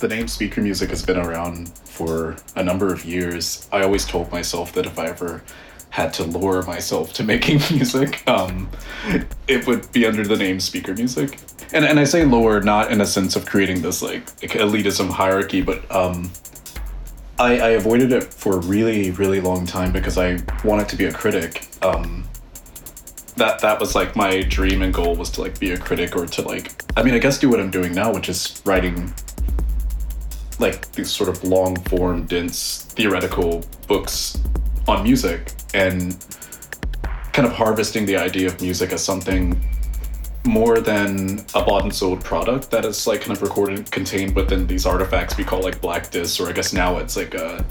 The name speaker music has been around for a number of years. I always told myself that if I ever had to lure myself to making music, um, it would be under the name speaker music. And, and I say lower not in a sense of creating this like, like elitism hierarchy, but um, I, I avoided it for a really, really long time because I wanted to be a critic. Um, that that was like my dream and goal was to like be a critic or to like I mean I guess do what I'm doing now, which is writing like these sort of long form, dense theoretical books on music and kind of harvesting the idea of music as something more than a bought and sold product that is like kind of recorded contained within these artifacts we call like black discs or i guess now it's like uh,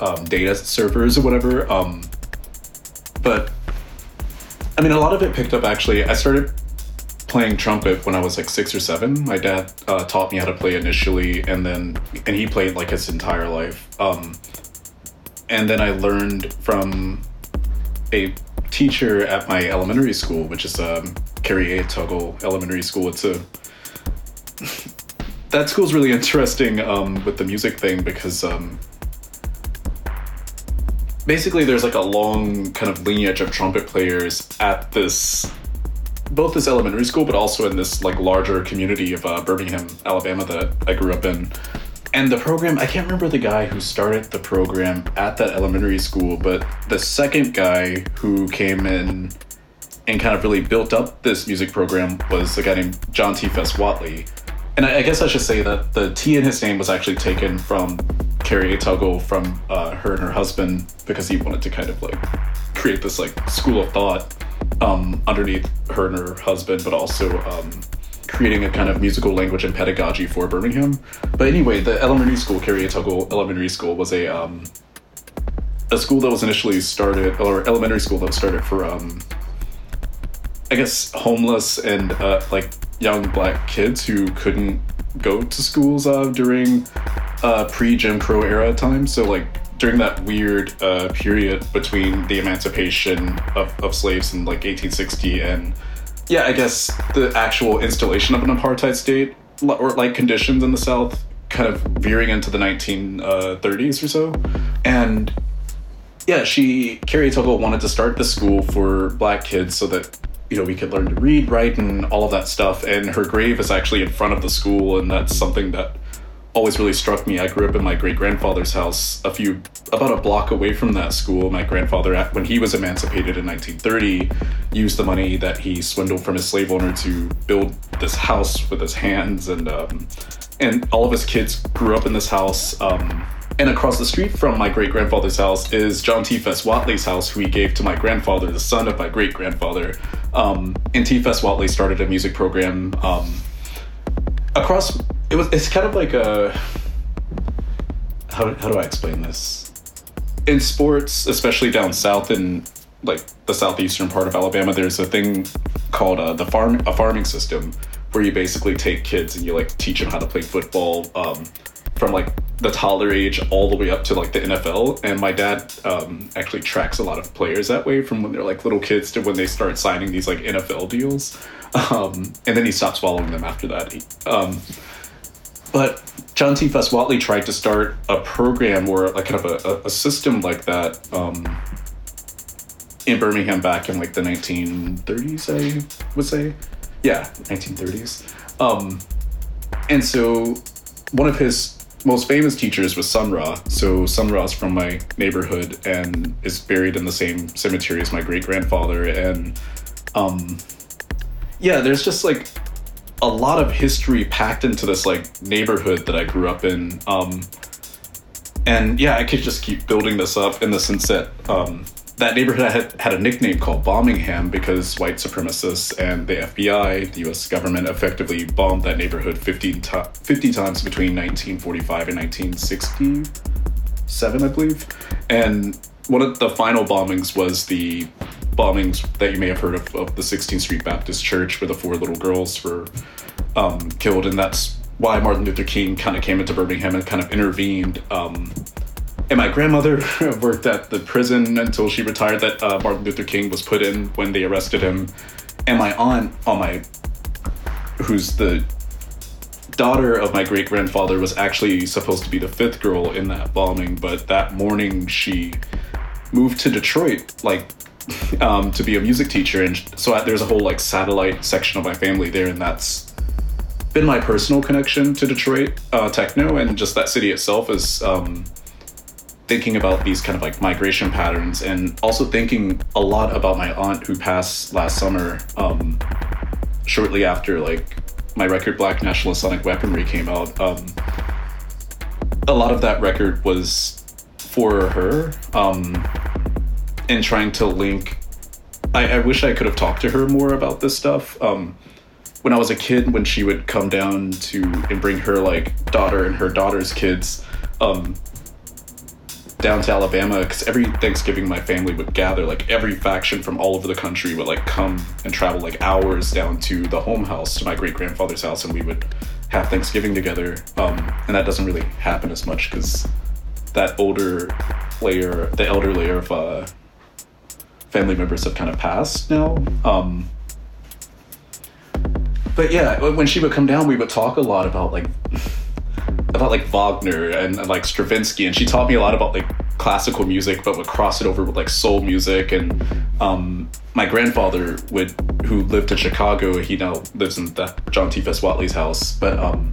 um, data servers or whatever um, but i mean a lot of it picked up actually. I started playing trumpet when i was like six or seven my dad uh, taught me how to play initially and then and he played like his entire life um, and then i learned from a teacher at my elementary school which is um, Carrie A. Tuggle Elementary School. It's a that school's really interesting um, with the music thing because um, basically there's like a long kind of lineage of trumpet players at this both this elementary school but also in this like larger community of uh, Birmingham, Alabama that I grew up in. And the program, I can't remember the guy who started the program at that elementary school, but the second guy who came in and kind of really built up this music program was a guy named John T. Fess Whatley. And I, I, guess I should say that the T in his name was actually taken from Carrie. Tuggle from uh, her and her husband because he wanted to kind of like create this like school of thought um, underneath her and her husband, but also um, creating a kind of musical language and pedagogy for Birmingham. But anyway, the elementary school, Carrie Tuggle Elementary School, was a um, a school that was initially started, or elementary school that was started for um, I guess homeless and uh, like young black kids who couldn't go to schools uh, during uh, pre Jim Crow era time. So like during that weird uh, period between the emancipation of, of slaves in like 1860 and yeah, I guess the actual installation of an apartheid state or like conditions in the South kind of veering into the 1930s or so. And yeah, she, Carrie Tuggle wanted to start the school for black kids so that you know we could learn to read write and all of that stuff and her grave is actually in front of the school and that's something that always really struck me i grew up in my great grandfather's house a few about a block away from that school my grandfather when he was emancipated in 1930 used the money that he swindled from his slave owner to build this house with his hands and um, and all of his kids grew up in this house um, and across the street from my great grandfather's house is John T. Fess Whatley's house, who he gave to my grandfather, the son of my great grandfather. Um, and T. Fess Whatley started a music program um, across. It was. It's kind of like a. How, how do I explain this? In sports, especially down south in like the southeastern part of Alabama, there's a thing called uh, the farm a farming system where you basically take kids and you like teach them how to play football um, from like the toddler age all the way up to like the NFL. And my dad um, actually tracks a lot of players that way from when they're like little kids to when they start signing these like NFL deals. Um, and then he stops following them after that. Um, but John T. Fess Whatley tried to start a program or like kind of a, a system like that um, in Birmingham back in like the 1930s, I would say. Yeah, 1930s. Um, and so one of his most famous teachers was Sun Ra. So Sun Ra is from my neighborhood and is buried in the same cemetery as my great grandfather. And um, yeah, there's just like a lot of history packed into this like neighborhood that I grew up in. Um, and yeah, I could just keep building this up in the sense that um, that neighborhood had, had a nickname called Bombingham because white supremacists and the FBI, the US government, effectively bombed that neighborhood 50, to- 50 times between 1945 and 1967, I believe. And one of the final bombings was the bombings that you may have heard of, of the 16th Street Baptist Church, where the four little girls were um, killed. And that's why Martin Luther King kind of came into Birmingham and kind of intervened. Um, and my grandmother worked at the prison until she retired that uh, Martin Luther King was put in when they arrested him. And my aunt on my, who's the daughter of my great grandfather was actually supposed to be the fifth girl in that bombing, but that morning she moved to Detroit, like um, to be a music teacher, and so I, there's a whole like satellite section of my family there, and that's been my personal connection to Detroit uh, techno, and just that city itself is um, thinking about these kind of like migration patterns, and also thinking a lot about my aunt who passed last summer, um, shortly after like my record Black National Sonic Weaponry came out. Um, a lot of that record was for her. And trying to link. I, I wish I could have talked to her more about this stuff. Um, when I was a kid, when she would come down to and bring her like daughter and her daughter's kids um, down to Alabama, because every Thanksgiving my family would gather, like every faction from all over the country would like come and travel like hours down to the home house, to my great grandfather's house, and we would have Thanksgiving together. Um, and that doesn't really happen as much because that older layer, the elder layer of uh, family members have kind of passed now. Um, but yeah, when she would come down, we would talk a lot about like about like Wagner and, and like Stravinsky, and she taught me a lot about like classical music, but would cross it over with like soul music. And um, my grandfather would, who lived in Chicago, he now lives in the John T. Fess Whatley's house, but um,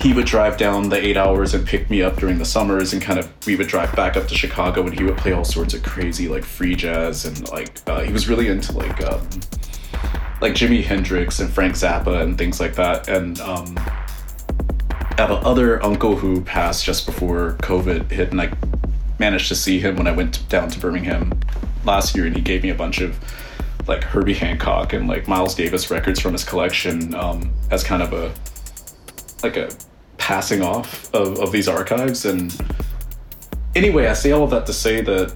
he would drive down the eight hours and pick me up during the summers and kind of we would drive back up to chicago and he would play all sorts of crazy like free jazz and like uh, he was really into like um, like jimi hendrix and frank zappa and things like that. And um, I have another uncle who passed just before covid hit and i managed to see him when i went down to birmingham last year and he gave me a bunch of like herbie hancock and like miles davis records from his collection um, as kind of a like a passing off of, of these archives. And anyway, I say all of that to say that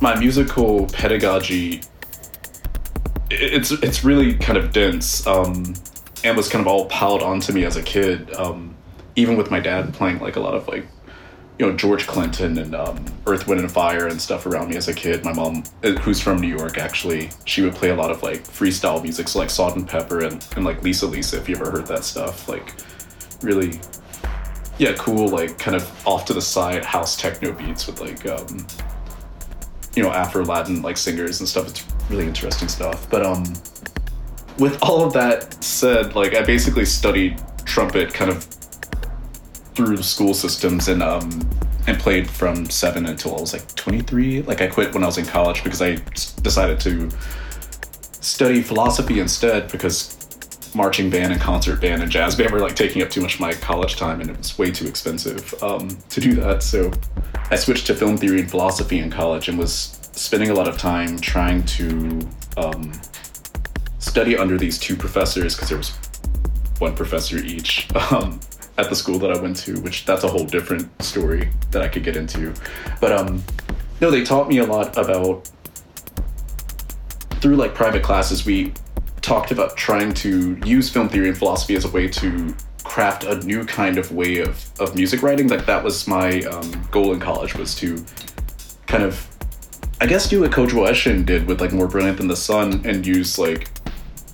my musical pedagogy it's it's really kind of dense um, and was kind of all piled onto me as a kid. Um, even with my dad playing like a lot of like you know George Clinton and um, Earth, Wind and Fire and stuff around me as a kid. My mom, uh, who's from New York, actually, she would play a lot of like freestyle music, so like Salt-N-Pepa and, and like Lisa Lisa, if you ever heard that stuff, like really yeah cool like kind of off to the side house techno beats with like um you know afro latin like singers and stuff. It's really interesting stuff. But um with all of that said like i basically studied trumpet kind of through school systems and um and played from seven until i was like 23 like i quit when i was in college because i decided to study philosophy instead because marching band and concert band and jazz band were like taking up too much of my college time and it was way too expensive um, to do that. So I switched to film theory and philosophy in college and was spending a lot of time trying to um, study under these two professors because there was one professor each um, at the school that I went to, which that's a whole different story that I could get into. But um, no, they taught me a lot about through like private classes. We talked about trying to use film theory and philosophy as a way to craft a new kind of way of, of music writing. Like that was my um, goal in college was to kind of, I guess, do what Kodwo Eshun did with like More Brilliant Than the Sun and use like,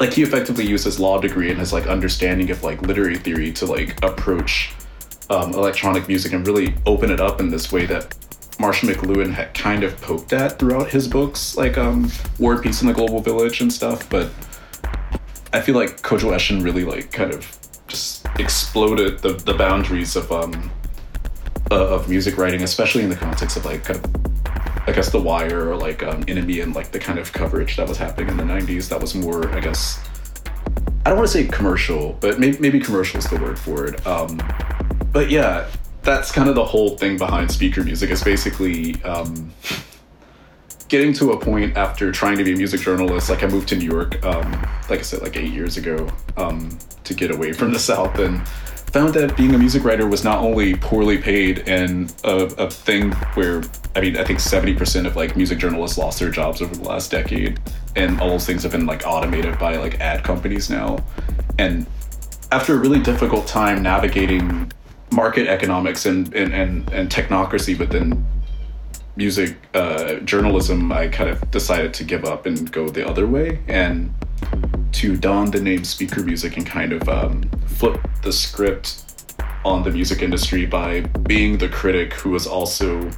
like he effectively used his law degree and his like understanding of like literary theory to like approach um, electronic music and really open it up in this way that Marshall McLuhan had kind of poked at throughout his books, like um, War Peace and the Global Village and stuff, but I feel like Kodwo Eshun really like kind of just exploded the, the boundaries of um uh, of music writing, especially in the context of like kind of I guess The Wire or like um, NME and like the kind of coverage that was happening in the '90s. That was more, I guess, I don't want to say commercial, but maybe, maybe commercial is the word for it. Um, but yeah, that's kind of the whole thing behind speaker music. Is basically um, getting to a point after trying to be a music journalist, like I moved to New York, um, like I said, like eight years ago, um, to get away from the South, and found that being a music writer was not only poorly paid and a, a thing where I mean I think seventy percent of like music journalists lost their jobs over the last decade, and all those things have been like automated by like ad companies now, and after a really difficult time navigating market economics and and, and, and technocracy within music uh, journalism, I kind of decided to give up and go the other way. And to don the name speaker music and kind of um, flip the script on the music industry by being the critic who was also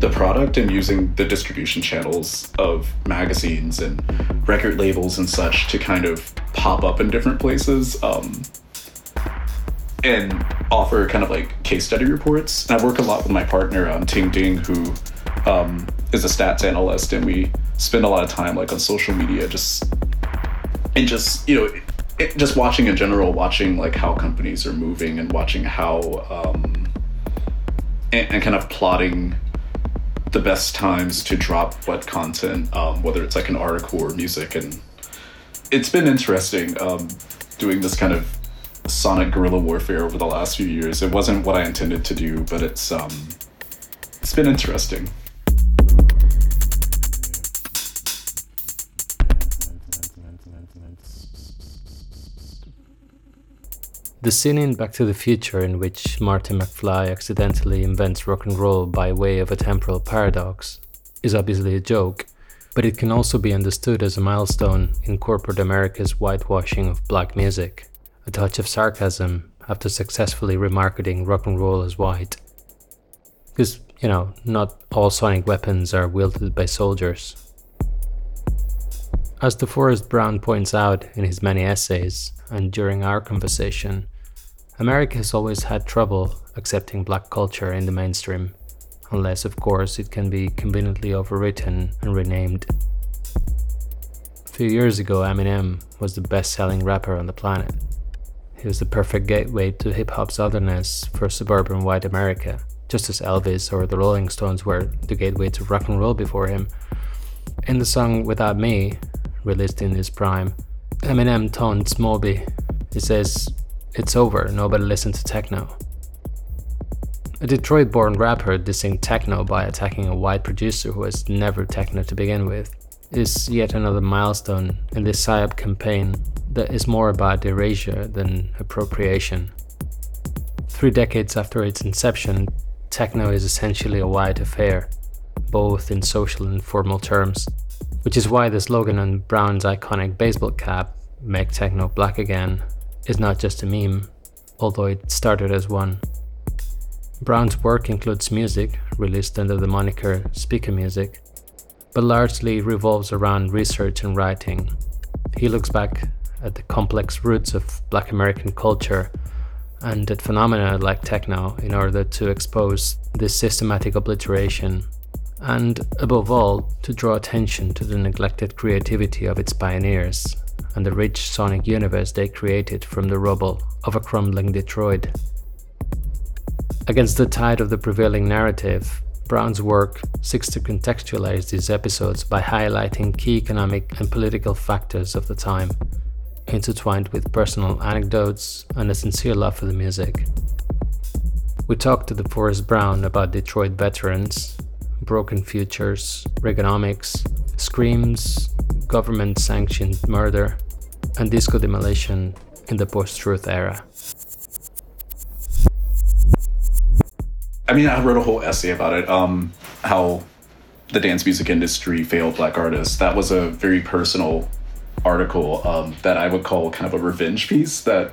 the product and using the distribution channels of magazines and record labels and such to kind of pop up in different places um, and offer kind of like case study reports. And I work a lot with my partner, um, Ting Ding, who um, is a stats analyst, and we spend a lot of time like on social media, just and just you know it, just watching in general, watching like how companies are moving and watching how um, and, and kind of plotting the best times to drop what content, um, whether it's like an article or music, and it's been interesting um, doing this kind of sonic guerrilla warfare over the last few years. It wasn't what I intended to do, but it's um, it's been interesting. The scene in Back to the Future in which Marty McFly accidentally invents rock and roll by way of a temporal paradox is obviously a joke, but it can also be understood as a milestone in corporate America's whitewashing of black music, a touch of sarcasm after successfully remarketing rock and roll as white. Because, you know, not all sonic weapons are wielded by soldiers. As DeForrest Brown points out in his many essays, and during our conversation, America has always had trouble accepting black culture in the mainstream, unless, of course, it can be conveniently overwritten and renamed. A few years ago, Eminem was the best selling rapper on the planet. He was the perfect gateway to hip hop's otherness for suburban white America, just as Elvis or the Rolling Stones were the gateway to rock and roll before him. In the song Without Me, released in his prime, Eminem taunts Moby. He says, It's over, nobody listen to techno. A Detroit born rapper dissing techno by attacking a white producer who has never techno to begin with is yet another milestone in this PSYOP campaign that is more about erasure than appropriation. Three decades after its inception, techno is essentially a white affair, both in social and formal terms which is why the slogan on Brown's iconic baseball cap, Make Techno Black Again, is not just a meme, although it started as one. Brown's work includes music, released under the moniker Speaker Music, but largely revolves around research and writing. He looks back at the complex roots of black American culture and at phenomena like techno in order to expose this systematic obliteration and, above all, to draw attention to the neglected creativity of its pioneers and the rich sonic universe they created from the rubble of a crumbling Detroit. Against the tide of the prevailing narrative, Brown's work seeks to contextualize these episodes by highlighting key economic and political factors of the time, intertwined with personal anecdotes and a sincere love for the music. We talked to the DeForrest Brown about Detroit veterans broken futures, Reaganomics, screams, government sanctioned murder, and disco demolition in the post truth era. I mean, I wrote a whole essay about it. Um, how the dance music industry failed black artists. That was a very personal article um, that I would call kind of a revenge piece that,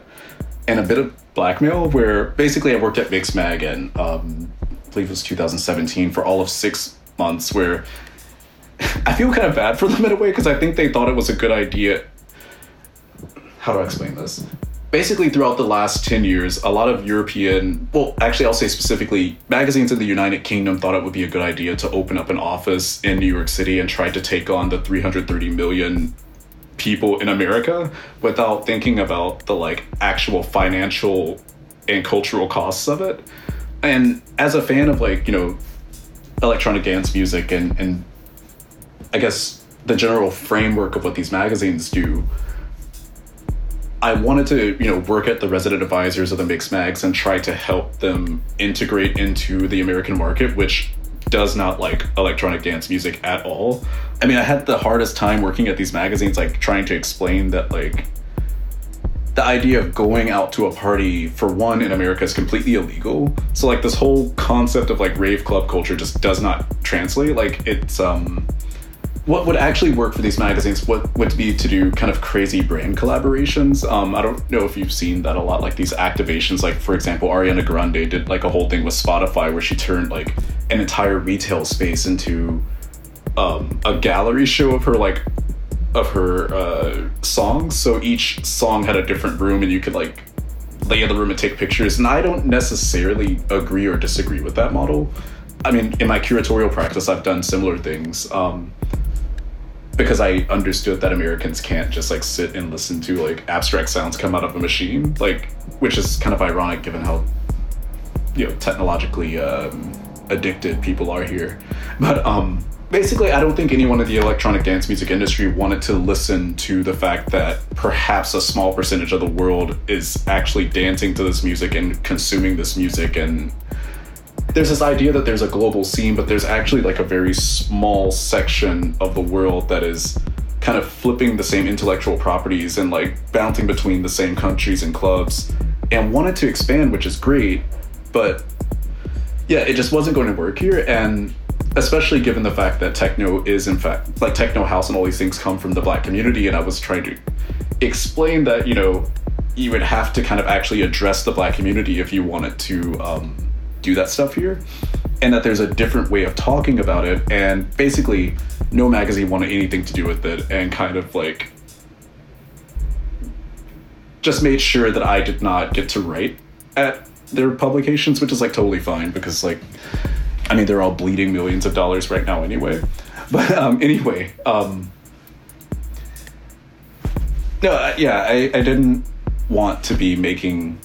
and a bit of blackmail. Where basically I worked at Mixmag and um, believe it was 2017, for all of six months where I feel kind of bad for them in a way because I think they thought it was a good idea. How do I explain this? Basically, throughout the last 10 years, a lot of European, well, actually, I'll say specifically, magazines in the United Kingdom thought it would be a good idea to open up an office in New York City and try to take on the 330 million people in America without thinking about the like actual financial and cultural costs of it and as a fan of like you know electronic dance music and and I guess the general framework of what these magazines do. I wanted to, you know, work at the resident advisors of the Mixmags and try to help them integrate into the American market, which does not like electronic dance music at all. I mean, I had the hardest time working at these magazines, like trying to explain that, like, the idea of going out to a party for one in America is completely illegal. So like this whole concept of like rave club culture just does not translate. Like it's um what would actually work for these magazines would, would be to do kind of crazy brand collaborations. Um, I don't know if you've seen that a lot, like these activations. Like for example, Ariana Grande did like a whole thing with Spotify where she turned like an entire retail space into um, a gallery show of her like of her uh, songs. So each song had a different room, and you could like lay in the room and take pictures. And I don't necessarily agree or disagree with that model. I mean, in my curatorial practice, I've done similar things. Um, because I understood that Americans can't just like sit and listen to like abstract sounds come out of a machine, like which is kind of ironic given how you know technologically um, addicted people are here. But um, basically, I don't think anyone in the electronic dance music industry wanted to listen to the fact that perhaps a small percentage of the world is actually dancing to this music and consuming this music and there's this idea that there's a global scene, but there's actually like a very small section of the world that is kind of flipping the same intellectual properties and like bouncing between the same countries and clubs and wanted to expand, which is great, but yeah, it just wasn't going to work here. And especially given the fact that techno is in fact like techno house and all these things come from the black community, and I was trying to explain that, you know, you would have to kind of actually address the black community if you wanted to um, do that stuff here and that there's a different way of talking about it and basically no magazine wanted anything to do with it and kind of like just made sure that I did not get to write at their publications, which is like totally fine because like I mean they're all bleeding millions of dollars right now anyway. But um, anyway, um, no, yeah, I, I didn't want to be making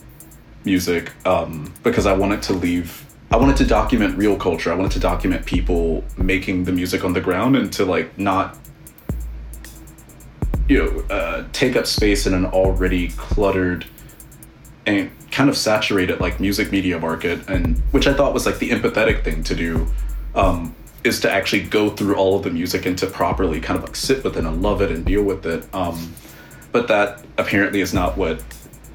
music um, because I wanted to leave. I wanted to document real culture. I wanted to document people making the music on the ground and to like not, you know, uh, take up space in an already cluttered and kind of saturated like music media market, and which I thought was like the empathetic thing to do. Um, is to actually go through all of the music and to properly kind of like sit with it and love it and deal with it. Um, but that apparently is not what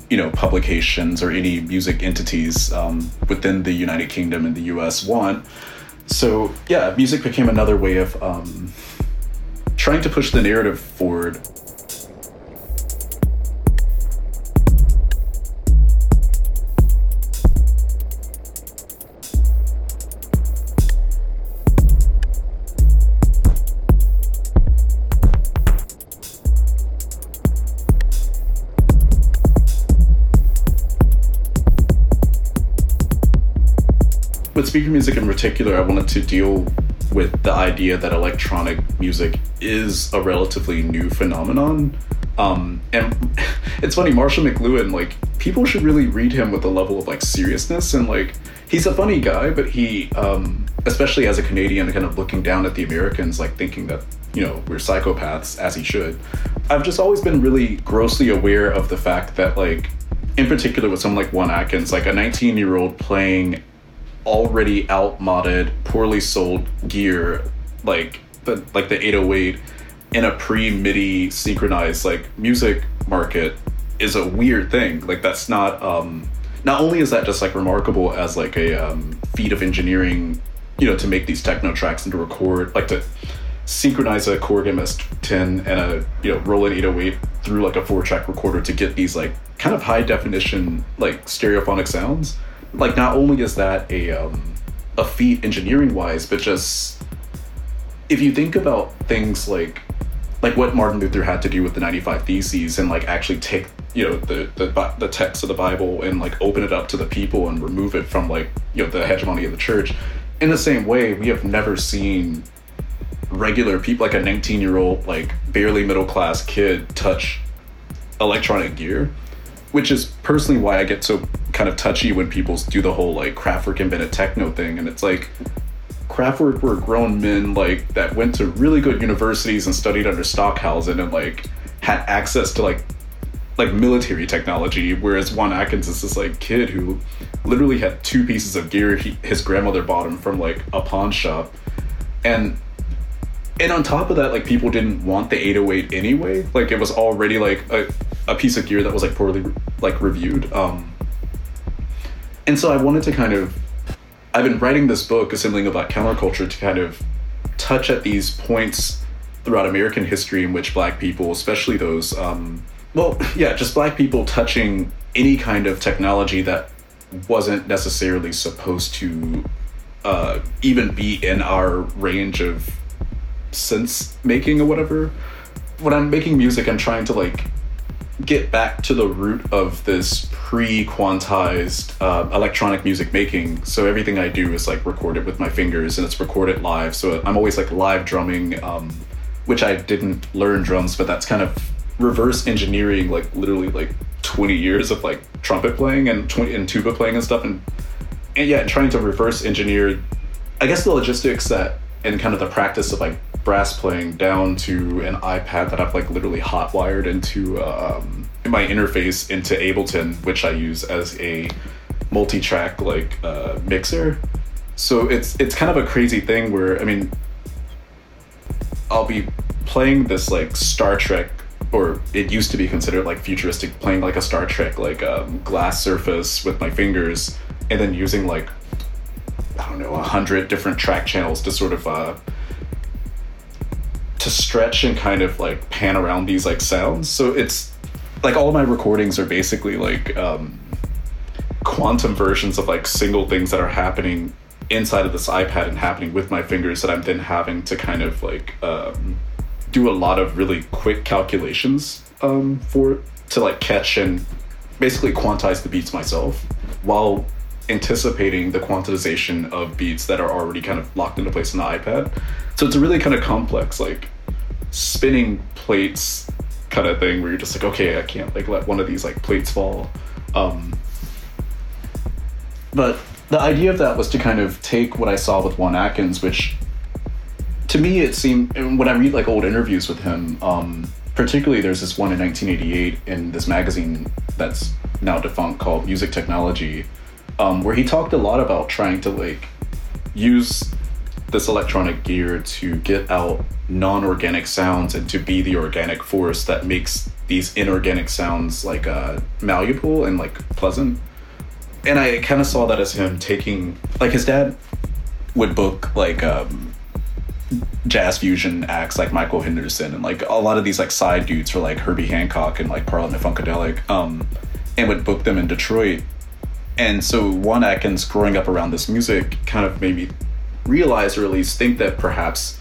you know publications or any music entities um, within the United Kingdom and the U.S. want. So yeah, music became another way of um, trying to push the narrative forward with speaker music in particular, I wanted to deal with the idea that electronic music is a relatively new phenomenon. Um, and it's funny, Marshall McLuhan, like, people should really read him with a level of like seriousness and like he's a funny guy, but he um, especially as a Canadian kind of looking down at the Americans, like thinking that, you know, we're psychopaths, as he should. I've just always been really grossly aware of the fact that like in particular with someone like Juan Atkins, like a 19 year old playing already outmoded, poorly sold gear, like the like the 808 in a pre MIDI synchronized like music market is a weird thing. Like that's not um not only is that just like remarkable as like a um, feat of engineering, you know, to make these techno tracks and to record like to synchronize a Korg MS10 and a you know Roland 808 through like a four track recorder to get these like kind of high definition like stereophonic sounds like not only is that a um, a feat engineering wise, but just if you think about things like like what Martin Luther had to do with the 95 Theses and like actually take you know the, the the text of the Bible and like open it up to the people and remove it from like you know the hegemony of the church. In the same way, we have never seen regular people like a 19 year old like barely middle class kid touch electronic gear which is personally why I get so kind of touchy when people do the whole like Kraftwerk invented techno thing, and it's like Kraftwerk were grown men like that went to really good universities and studied under Stockhausen and like had access to like like military technology, whereas Juan Atkins is this like kid who literally had two pieces of gear he, his grandmother bought him from like a pawn shop, and and on top of that, like people didn't want the 808 anyway. Like it was already like a, a piece of gear that was like poorly like reviewed. Um, and so I wanted to kind of, I've been writing this book, assembling about counterculture, to kind of touch at these points throughout American history in which black people, especially those, um, well, yeah, just black people touching any kind of technology that wasn't necessarily supposed to uh, even be in our range of sense making or whatever. When I'm making music, I'm trying to like get back to the root of this pre-quantized uh, electronic music making. So everything I do is like recorded with my fingers and it's recorded live. So I'm always like live drumming, um, which I didn't learn drums, but that's kind of reverse engineering like literally like 20 years of like trumpet playing and 20 and tuba playing and stuff and and yeah trying to reverse engineer i guess the logistics that and kind of the practice of like brass playing down to an ipad that i've like literally hot wired into um, my interface into ableton which i use as a multi-track like uh, mixer. So it's it's kind of a crazy thing where i mean i'll be playing this like star trek or it used to be considered like futuristic playing like a star trek like um, glass surface with my fingers and then using like i don't know a hundred different track channels to sort of uh to stretch and kind of like pan around these like sounds. So it's like all my recordings are basically like um quantum versions of like single things that are happening inside of this ipad and happening with my fingers that i'm then having to kind of like um do a lot of really quick calculations um, for to like catch and basically quantize the beats myself while anticipating the quantization of beats that are already kind of locked into place in the iPad. So it's a really kind of complex like spinning plates kind of thing where you're just like okay I can't like let one of these like plates fall. Um, but the idea of that was to kind of take what I saw with Juan Atkins, which to me it seemed when I read like old interviews with him, um, particularly there's this one in 1988 in this magazine that's now defunct called Music Technology, um, where he talked a lot about trying to like use this electronic gear to get out non-organic sounds and to be the organic force that makes these inorganic sounds like uh, malleable and like pleasant. And I kind of saw that as him taking like his dad would book like um, jazz fusion acts like Michael Henderson and like a lot of these like side dudes for like Herbie Hancock and like Parliament Funkadelic, um, and would book them in Detroit. And so Juan Atkins growing up around this music kind of made me realize or at least think that perhaps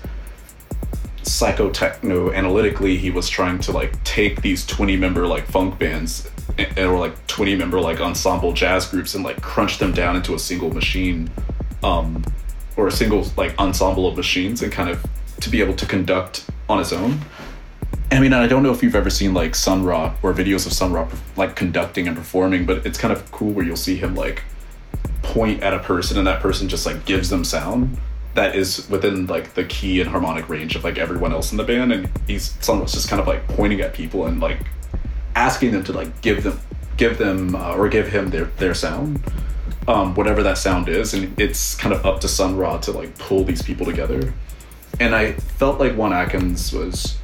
psychotechno analytically he was trying to like take these 20 member like funk bands and, or like 20 member like ensemble jazz groups and like crunch them down into a single machine um or a single like ensemble of machines and kind of to be able to conduct on its own. I mean, I don't know if you've ever seen like Sun Ra or videos of Sun Ra like conducting and performing, but it's kind of cool where you'll see him like point at a person and that person just like gives them sound that is within like the key and harmonic range of like everyone else in the band and he's someone's just kind of like pointing at people and like asking them to like give them give them uh, or give him their their sound um, whatever that sound is, and it's kind of up to Sun Ra to like pull these people together. And I felt like Juan Atkins was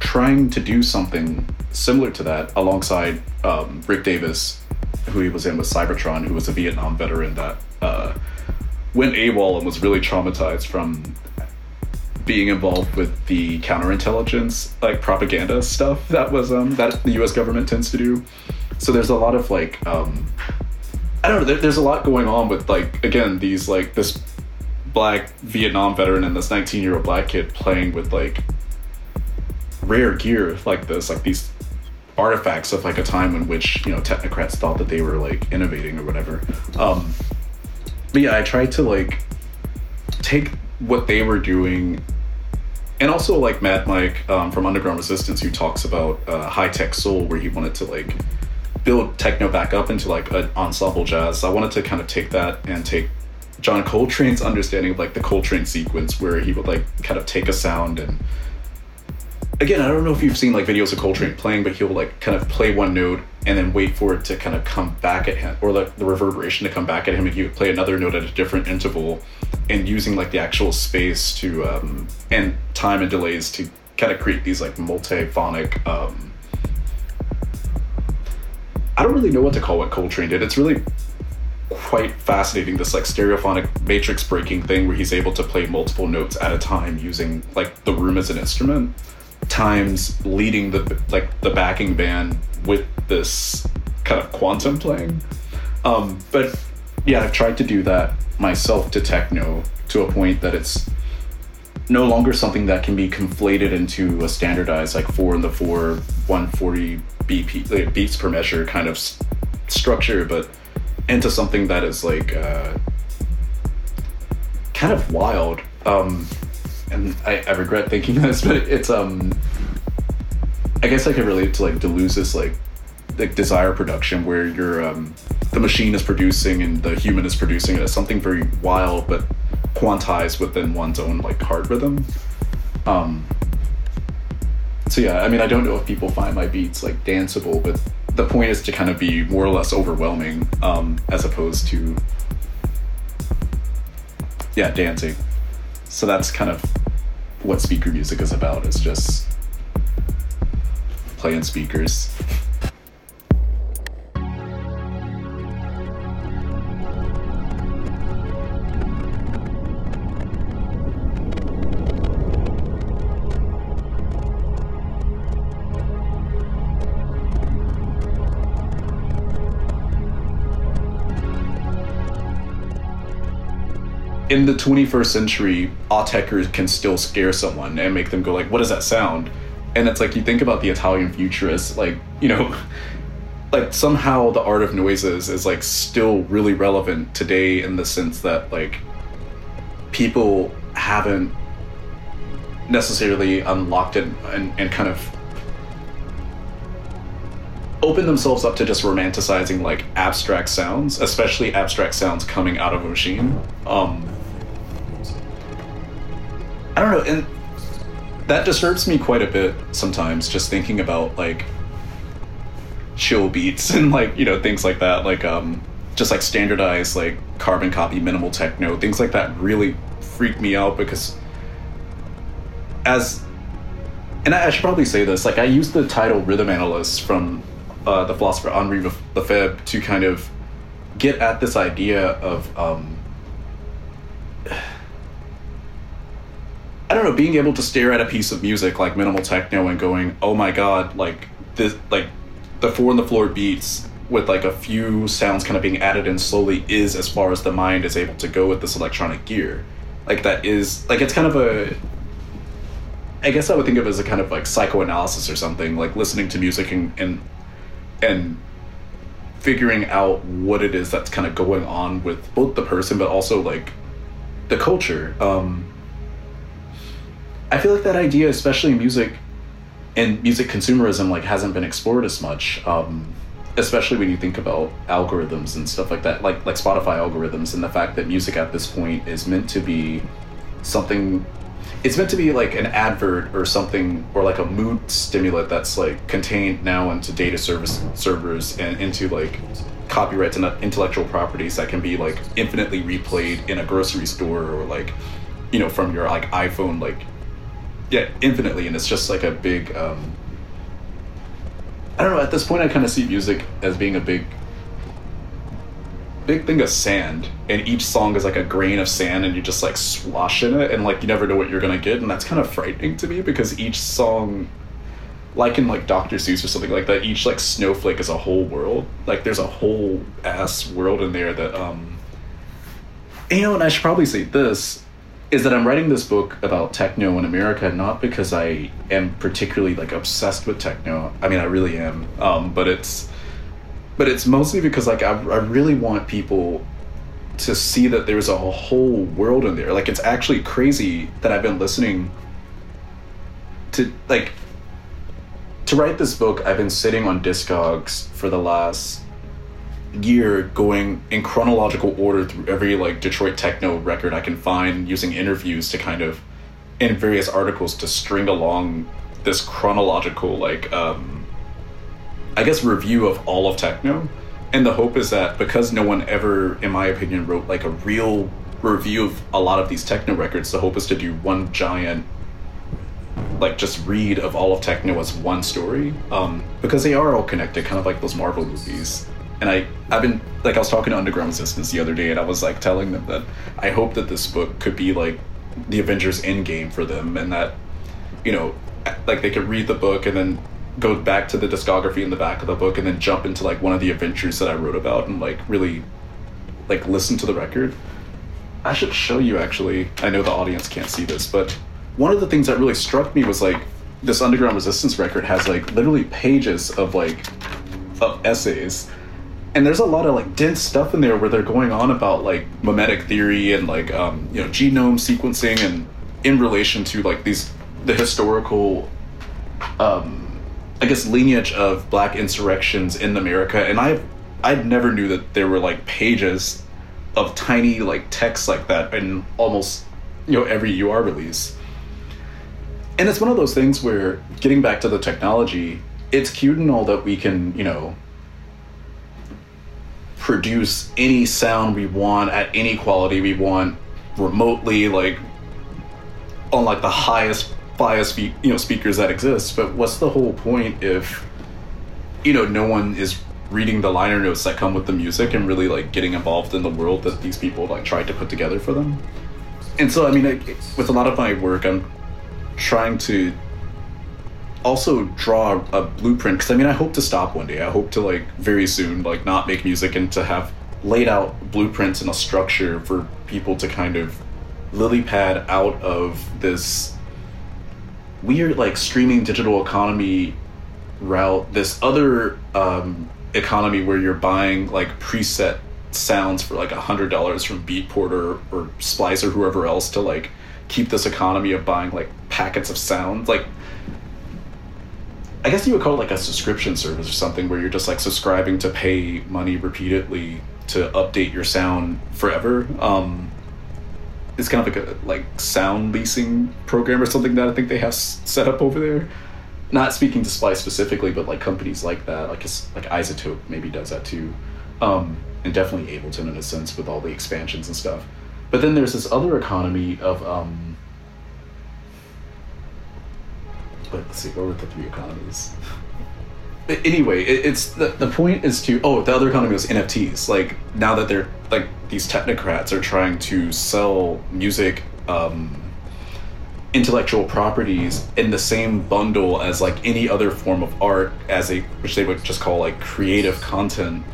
trying to do something similar to that alongside um, Rick Davis, who he was in with Cybotron, who was a Vietnam veteran that uh, went AWOL and was really traumatized from being involved with the counterintelligence like propaganda stuff that was um, that the U.S. government tends to do. So there's a lot of like um, I don't know. There, there's a lot going on with like again these like this black Vietnam veteran and this 19 year old black kid playing with like rare gear like this, like these artifacts of like a time in which you know technocrats thought that they were like innovating or whatever. Um, but yeah, I tried to like take what they were doing and also like Mad Mike um, from Underground Resistance, who talks about uh, high tech soul, where he wanted to like build techno back up into like an ensemble jazz. I wanted to kind of take that and take John Coltrane's understanding of like the Coltrane sequence where he would like kind of take a sound and again, I don't know if you've seen like videos of Coltrane playing, but he'll like kind of play one note and then wait for it to kind of come back at him or like the reverberation to come back at him and he would play another note at a different interval and using like the actual space to um and time and delays to kind of create these like multiphonic um I don't really know what to call what Coltrane did. It's really quite fascinating. This like stereophonic matrix breaking thing where he's able to play multiple notes at a time using like the room as an instrument, times leading the like the backing band with this kind of quantum playing. Um, but yeah, I've tried to do that myself to techno to a point that it's no longer something that can be conflated into a standardized like four in the four 140 BP, like, beats per measure kind of s- structure, but into something that is like uh, kind of wild. Um, and I, I regret thinking this, but it's um, I guess I can relate to like Deleuze's like like desire production, where you're um, the machine is producing and the human is producing it as something very wild, but quantized within one's own like heart rhythm. Um, so yeah, I mean, I don't know if people find my beats like danceable, but the point is to kind of be more or less overwhelming, um, as opposed to yeah, dancing. So that's kind of what speaker music is about. It's just playing speakers. In the 21st century, Autechre can still scare someone and make them go like, "What does that sound?" And it's like you think about the Italian futurists, like you know, like somehow the art of noises is like still really relevant today in the sense that like people haven't necessarily unlocked it and, and kind of open themselves up to just romanticizing like abstract sounds, especially abstract sounds coming out of a machine. Um, I don't know, and that disturbs me quite a bit sometimes. Just thinking about like chill beats and like you know things like that, like um, just like standardized like carbon copy minimal techno, things like that really freak me out because as and I, should probably say this like I use the title rhythm analyst from uh, the philosopher Henri Lefebvre to kind of get at this idea of um, I don't know, being able to stare at a piece of music like minimal techno and going, "Oh my god!" Like this, like the four on the floor beats with like a few sounds kind of being added in slowly is as far as the mind is able to go with this electronic gear. Like that is like it's kind of a I guess I would think of it as a kind of like psychoanalysis or something, like listening to music and and, and figuring out what it is that's kind of going on with both the person but also like the culture. Um, I feel like that idea, especially in music and music consumerism, like hasn't been explored as much. Um, especially when you think about algorithms and stuff like that, like like Spotify algorithms, and the fact that music at this point is meant to be something. It's meant to be like an advert or something, or like a mood stimulant that's like contained now into data service servers and into like copyrights and intellectual properties that can be like infinitely replayed in a grocery store or like you know from your like iphone like yeah infinitely and it's just like a big um i don't know at this point i kind of see music as being a big big thing of sand and each song is like a grain of sand and you just like swash in it and like you never know what you're gonna get and that's kind of frightening to me because each song like in like Dr. Seuss or something like that, each like snowflake is a whole world. Like there's a whole ass world in there that um you know, and I should probably say this is that I'm writing this book about techno in America not because I am particularly like obsessed with techno. I mean, I really am. Um, but it's but it's mostly because like I, I really want people to see that there's a whole world in there. Like it's actually crazy that I've been listening to like to write this book, I've been sitting on Discogs for the last year, going in chronological order through every like Detroit techno record I can find, using interviews to kind of, in various articles, to string along this chronological like, um, I guess, review of all of techno. And the hope is that because no one ever, in my opinion, wrote like a real review of a lot of these techno records, the hope is to do one giant like just read of all of techno as one story um, because they are all connected kind of like those marvel movies and I I've been like I was talking to Underground Resistance the other day, and I was like telling them that I hope that this book could be like the Avengers Endgame for them, and that you know like they could read the book and then go back to the discography in the back of the book and then jump into like one of the adventures that I wrote about and like really like listen to the record. I should show you actually. I know the audience can't see this, but one of the things that really struck me was like this underground resistance record has like literally pages of like of essays and there's a lot of like dense stuff in there where they're going on about like mimetic theory and like um, you know genome sequencing and in relation to like these the historical um, I guess lineage of black insurrections in America and I I never knew that there were like pages of tiny like text like that in almost you know every UR release. And it's one of those things where getting back to the technology, it's cute and all that we can, you know, produce any sound we want at any quality we want remotely like on like the highest bias you know speakers that exist. But what's the whole point if you know no one is reading the liner notes that come with the music and really like getting involved in the world that these people like tried to put together for them? And so i mean with a lot of my work i'm trying to also draw a blueprint because i mean i hope to stop one day. I hope to like very soon like not make music and to have laid out blueprints and a structure for people to kind of lily pad out of this weird like streaming digital economy route this other um, economy where you're buying like preset sounds for like a hundred dollars from beatport or, or splice or whoever else to like keep this economy of buying like packets of sounds. Like i guess you would call it like a subscription service or something where you're just like subscribing to pay money repeatedly to update your sound forever. Um it's kind of like a like sound leasing program or something that i think they have set up over there. Not speaking to Splice specifically, but like companies like that, like like iZotope maybe does that too, um, and definitely Ableton in a sense with all the expansions and stuff. But then there's this other economy of um, let's see, were the three economies? anyway, it, it's the, the point is to oh the other economy was NFTs. Like now that they're like these technocrats are trying to sell music. Um, intellectual properties in the same bundle as like any other form of art as a which they would just call like creative content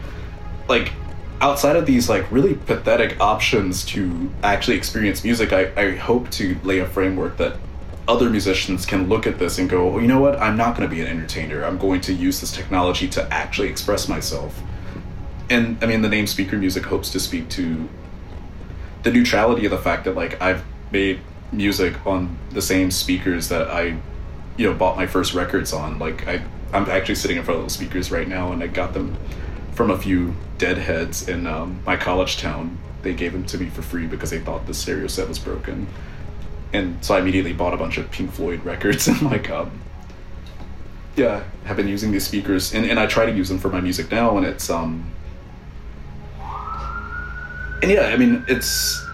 like outside of these like really pathetic options to actually experience music i, I hope to lay a framework that other musicians can look at this and go well, you know what i'm not going to be an entertainer i'm going to use this technology to actually express myself and i mean the name speaker music hopes to speak to the neutrality of the fact that like i've made music on the same speakers that I, you know, bought my first records on. Like I, I'm actually sitting in front of those speakers right now, and I got them from a few deadheads in um, my college town. They gave them to me for free because they thought the stereo set was broken, and so I immediately bought a bunch of Pink Floyd records. And like, um, yeah, have been using these speakers, and, and I try to use them for my music now, and it's um, and yeah, I mean it's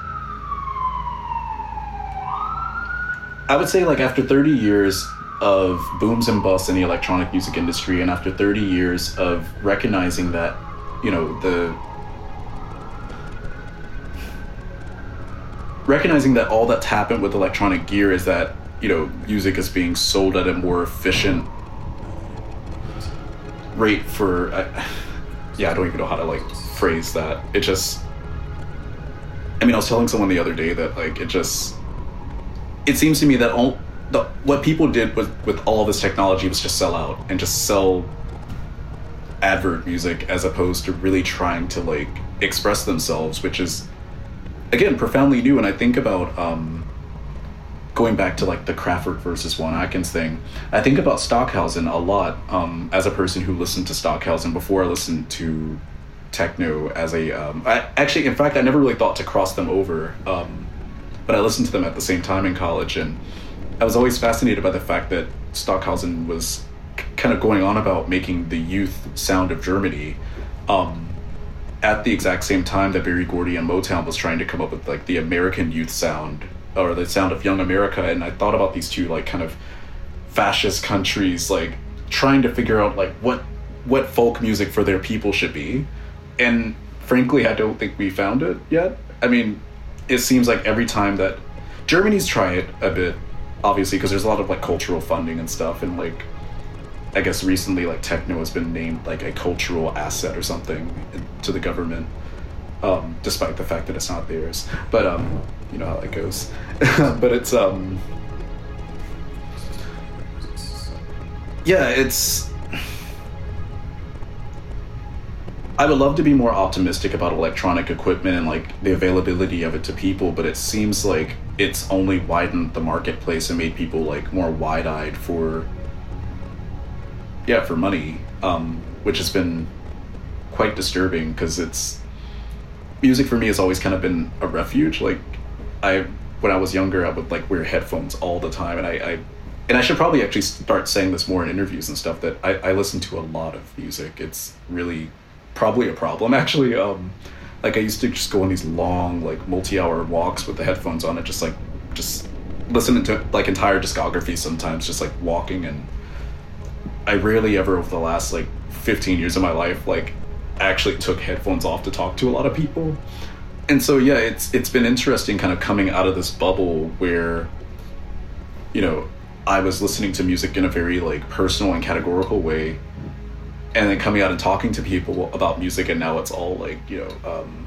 I would say like after 30 years of booms and busts in the electronic music industry and after 30 years of recognizing that you know the recognizing that all that's happened with electronic gear is that you know music is being sold at a more efficient rate for yeah i don't even know how to like phrase that. It just i mean i was telling someone the other day that like it just it seems to me that all the, what people did with with all this technology was just sell out and just sell advert music as opposed to really trying to like express themselves, which is again profoundly new. And I think about um, going back to like the Kraftwerk versus Juan Atkins thing. I think about Stockhausen a lot um, as a person who listened to Stockhausen before I listened to techno as a. Um, I, actually, in fact, I never really thought to cross them over. Um, but I listened to them at the same time in college, and I was always fascinated by the fact that Stockhausen was kind of going on about making the youth sound of Germany. Um, at the exact same time that Berry Gordy and Motown was trying to come up with like the American youth sound or the sound of young America, and I thought about these two like kind of fascist countries like trying to figure out like what what folk music for their people should be and frankly, I don't think we found it yet. I mean, it seems like every time that Germany's try it a bit, obviously, because there's a lot of like cultural funding and stuff, and like I guess recently like techno has been named like a cultural asset or something to the government, um, despite the fact that it's not theirs. But um, you know how that goes. but it's um, yeah, it's. I would love to be more optimistic about electronic equipment and like the availability of it to people, but it seems like it's only widened the marketplace and made people like more wide-eyed for yeah for money, um, which has been quite disturbing because it's music for me has always kind of been a refuge. Like I when I was younger, I would like wear headphones all the time, and I, I and I should probably actually start saying this more in interviews and stuff that I, I listen to a lot of music. It's really probably a problem actually. Um, like I used to just go on these long like multi-hour walks with the headphones on it, just like just listening to like entire discography sometimes, just like walking and I rarely ever over the last like 15 years of my life like actually took headphones off to talk to a lot of people. And so yeah, it's it's been interesting kind of coming out of this bubble where you know, I was listening to music in a very like personal and categorical way and then coming out and talking to people about music and now it's all like you know um,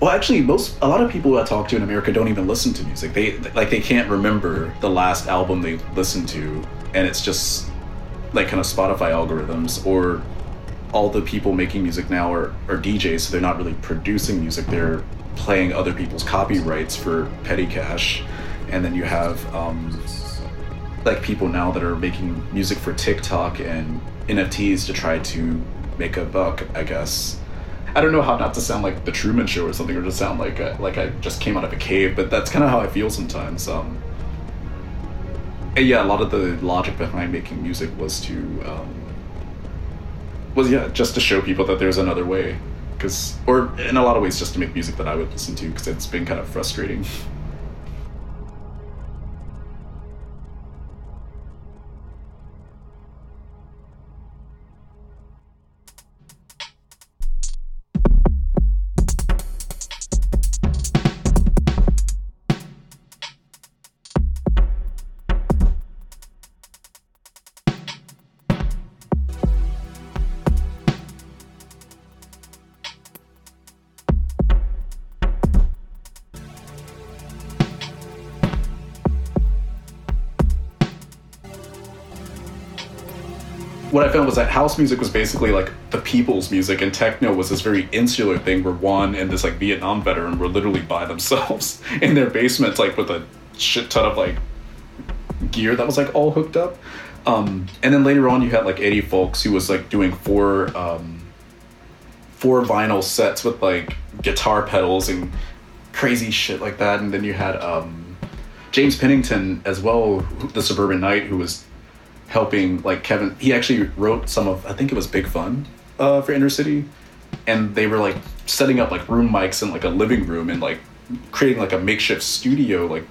well actually most a lot of people i talk to in america don't even listen to music they like they can't remember the last album they listened to and it's just like kind of spotify algorithms or all the people making music now are, are djs so they're not really producing music they're playing other people's copyrights for petty cash and then you have um, like people now that are making music for tiktok and NFTs to try to make a buck, I guess. I don't know how not to sound like the Truman Show or something, or to sound like a, like I just came out of a cave, but that's kind of how I feel sometimes. Um, and yeah, a lot of the logic behind making music was to um, was yeah, just to show people that there's another way, because or in a lot of ways just to make music that I would listen to, because it's been kind of frustrating. House music was basically like the people's music, and techno was this very insular thing where Juan and this like Vietnam veteran were literally by themselves in their basement, like with a shit ton of like gear that was like all hooked up. Um, and then later on, you had like Eddie Fowlkes, who was like doing four um, four vinyl sets with like guitar pedals and crazy shit like that. And then you had um, James Pennington as well, the Suburban Knight, who was helping like Kevin. He actually wrote some of I think it was Big Fun uh, for Inner City, and they were like setting up like room mics in like a living room and like creating like a makeshift studio like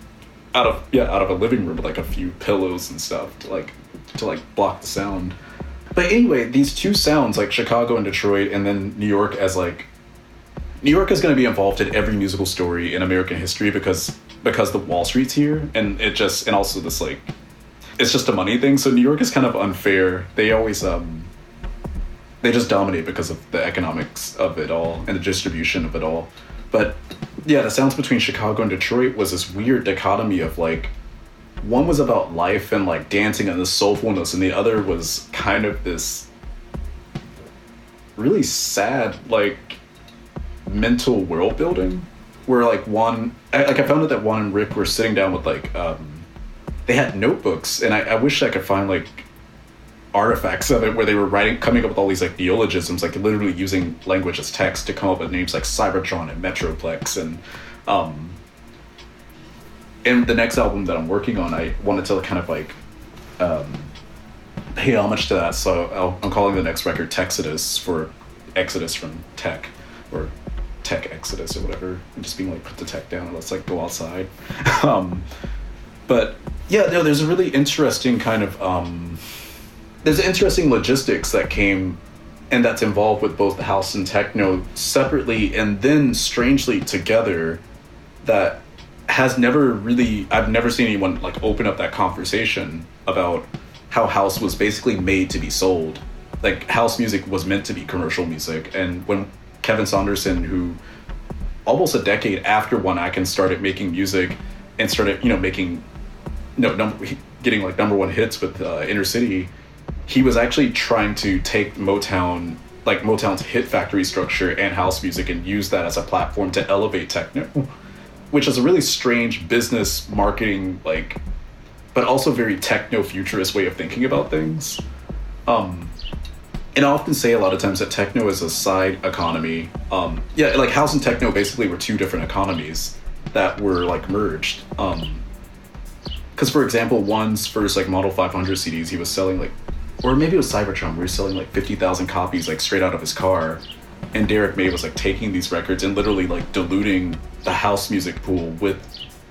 out of yeah out of a living room with like a few pillows and stuff to like to like block the sound. But anyway, these two sounds like Chicago and Detroit, and then New York as like New York is going to be involved in every musical story in American history because because the Wall Street's here, and it just and also this like it's just a money thing. So New York is kind of unfair. They always um they just dominate because of the economics of it all and the distribution of it all. But yeah, the sounds between Chicago and Detroit was this weird dichotomy of like one was about life and like dancing and the soulfulness and the other was kind of this really sad like mental world building where like one I, like I found out that Juan and Rick were sitting down with like um they had notebooks, and I, I wish I could find like artifacts of it where they were writing, coming up with all these like neologisms, like literally using language as text to come up with names like Cybotron and Metroplex, and um, in the next album that I'm working on, I wanted to kind of like um, pay homage to that. So i am calling the next record Texodus for Exodus from Tech, or Tech Exodus or whatever, and just being like put the tech down, and let's like go outside. um, but yeah, no, there's a really interesting kind of um, there's interesting logistics that came and that's involved with both house and techno separately and then strangely together that has never really I've never seen anyone like open up that conversation about how house was basically made to be sold. Like house music was meant to be commercial music and when Kevin Saunderson who almost a decade after Juan Atkins started making music and started, you know, making no getting like number one hits with uh, Inner City, he was actually trying to take Motown like Motown's hit factory structure and house music and use that as a platform to elevate techno, which is a really strange business marketing like, but also very techno futurist way of thinking about things. Um, and I often say a lot of times that techno is a side economy. Um, yeah, like house and techno basically were two different economies that were like merged. Um, because for example, Juan's first like Model 500 CDs, he was selling like, or maybe it was Cybotron, where he was selling like 50,000 copies like straight out of his car. And Derrick May was like taking these records and literally like diluting the house music pool with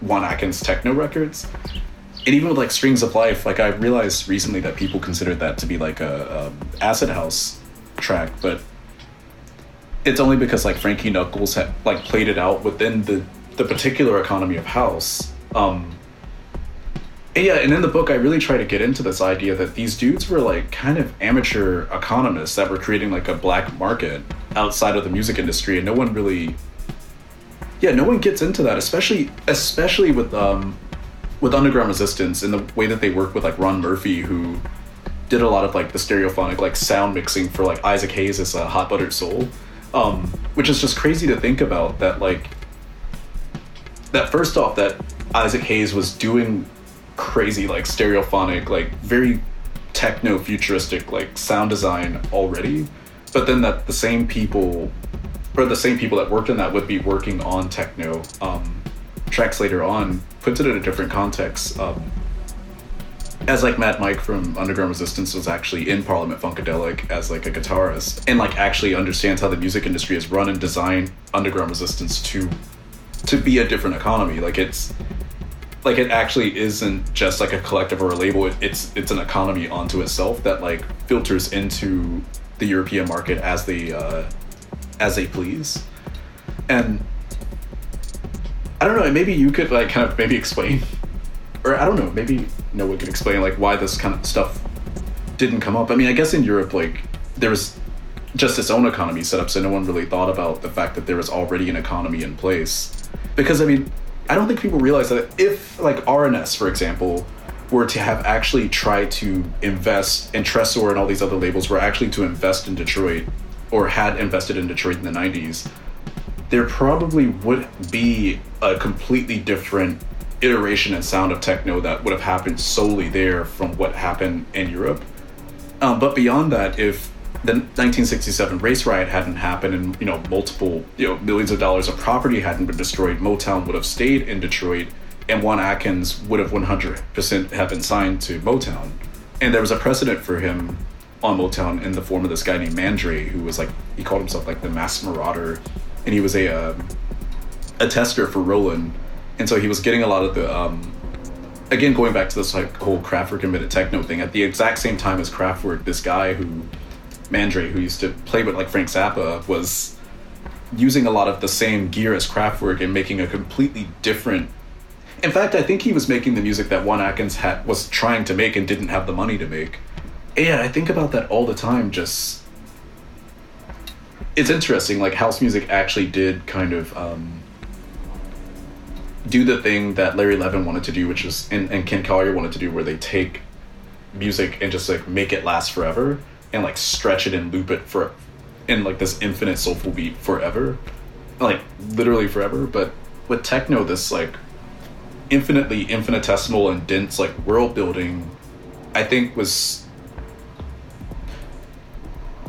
Juan Atkins techno records. And even with like Strings of Life, like I realized recently that people considered that to be like a, a acid house track, but it's only because like Frankie Knuckles had like played it out within the the particular economy of house. Um, yeah, and in the book, I really try to get into this idea that these dudes were like kind of amateur economists that were creating like a black market outside of the music industry, and no one really, yeah, no one gets into that, especially especially with um, with underground resistance and the way that they work with like Ron Murphy, who did a lot of like the stereophonic like sound mixing for like Isaac Hayes' uh, Hot Buttered Soul, um, which is just crazy to think about that like that first off that Isaac Hayes was doing crazy like stereophonic like very techno futuristic like sound design already. But then that the same people or the same people that worked on that would be working on techno um, tracks later on puts it in a different context um, as like Mad Mike from Underground Resistance was actually in Parliament Funkadelic as like a guitarist and like actually understands how the music industry is run and designed Underground Resistance to to be a different economy. Like it's like it actually isn't just like a collective or a label. It, it's it's an economy onto itself that like filters into the european market as they uh as they please. And i don't know maybe you could like kind of maybe explain or i don't know maybe no one could explain like why this kind of stuff didn't come up. I mean i guess in europe like there was just its own economy set up so no one really thought about the fact that there was already an economy in place. Because i mean I don't think people realize that if like R&S, for example, were to have actually tried to invest and Tresor and all these other labels were actually to invest in Detroit or had invested in Detroit in the 90s, there probably would be a completely different iteration and sound of techno that would have happened solely there from what happened in Europe. Um, but beyond that, if the 1967 race riot hadn't happened and you know multiple you know millions of dollars of property hadn't been destroyed. Motown would have stayed in detroit and juan atkins would have 100% have been signed to motown. And there was a precedent for him on motown in the form of this guy named mandre who was like he called himself like the mass marauder and he was a um, a tester for roland. And so he was getting a lot of the um, again going back to this like whole Kraftwerk invented techno thing at the exact same time as Kraftwerk, this guy who Mandre, who used to play with like Frank Zappa, was using a lot of the same gear as Kraftwerk and making a completely different. In fact, I think he was making the music that Juan Atkins had was trying to make and didn't have the money to make. And I think about that all the time. Just it's interesting. Like house music actually did kind of um, do the thing that Larry Levan wanted to do, which was and, and Ken Collier wanted to do, where they take music and just like make it last forever and like stretch it and loop it for in like this infinite soulful beat forever. Like literally forever but with techno this like infinitely infinitesimal and dense like world building i think was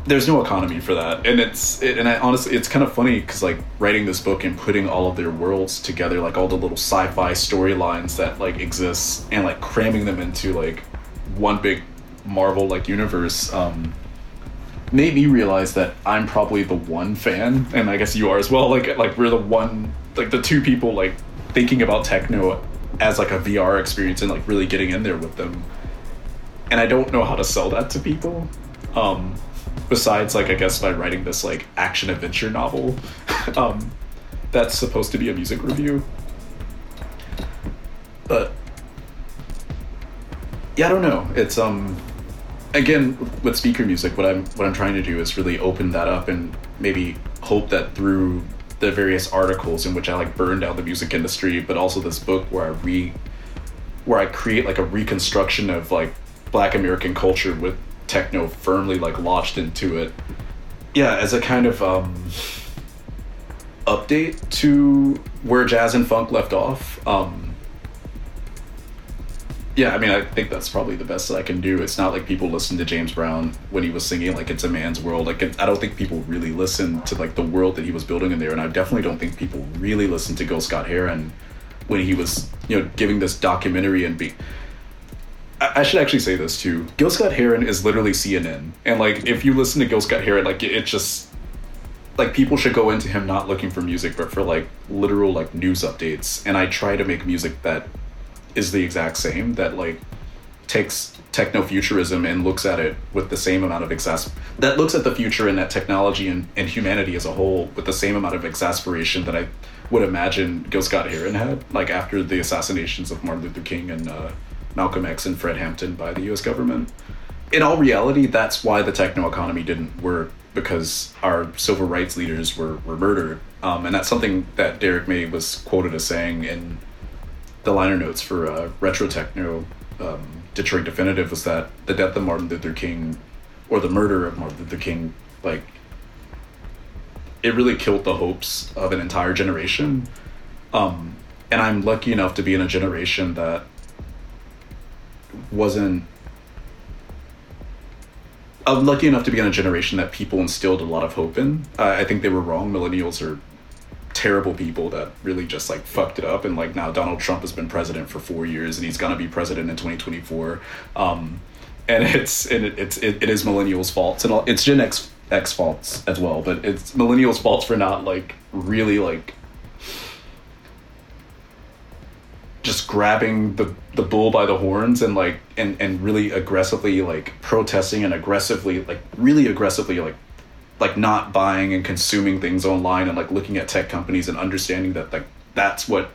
there's no economy for that. And it's it, and i honestly it's kind of funny because like writing this book and putting all of their worlds together like all the little sci-fi storylines that like exist and like cramming them into like one big Marvel like universe um, made me realize that I'm probably the one fan, and I guess you are as well. Like like we're the one like the two people like thinking about techno as like a VR experience and like really getting in there with them. And I don't know how to sell that to people. Um, besides like I guess by writing this like action adventure novel, um, that's supposed to be a music review. But yeah, I don't know. It's um again with speaker music what i'm what i'm trying to do is really open that up and maybe hope that through the various articles in which i like burn down the music industry but also this book where i re where i create like a reconstruction of like black american culture with techno firmly like lodged into it. Yeah as a kind of um update to where jazz and funk left off um yeah, I mean, I think that's probably the best that I can do. It's not like people listen to James Brown when he was singing like "It's a Man's World." Like, I don't think people really listen to like the world that he was building in there, and I definitely don't think people really listen to Gil Scott Heron when he was, you know, giving this documentary and be. I, should actually say this too. Gil Scott Heron is literally CNN, and like if you listen to Gil Scott Heron, like it, it just like people should go into him not looking for music but for like literal like news updates and i try to make music that is the exact same that like takes techno-futurism and looks at it with the same amount of exas that looks at the future and at technology and, and humanity as a whole with the same amount of exasperation that I would imagine Gil Scott Heron had like after the assassinations of Martin Luther King and uh, Malcolm X and Fred Hampton by the US government. In all reality, that's why the techno economy didn't work because our civil rights leaders were, were murdered. Um, and that's something that Derrick May was quoted as saying in the liner notes for uh, Retro Techno um, Detroit Definitive was that the death of Martin Luther King, or the murder of Martin Luther King, like it really killed the hopes of an entire generation. Um, and I'm lucky enough to be in a generation that wasn't. I'm lucky enough to be in a generation that people instilled a lot of hope in. Uh, I think they were wrong. Millennials are terrible people that really just like fucked it up and like now Donald Trump has been president for four years and he's gonna be president in 2024 um, and it's and it, it's it, it is millennials faults and all, it's Gen X X faults as well but it's millennials faults for not like really like just grabbing the the bull by the horns and like and and really aggressively like protesting and aggressively like really aggressively like like not buying and consuming things online and like looking at tech companies and understanding that like that's what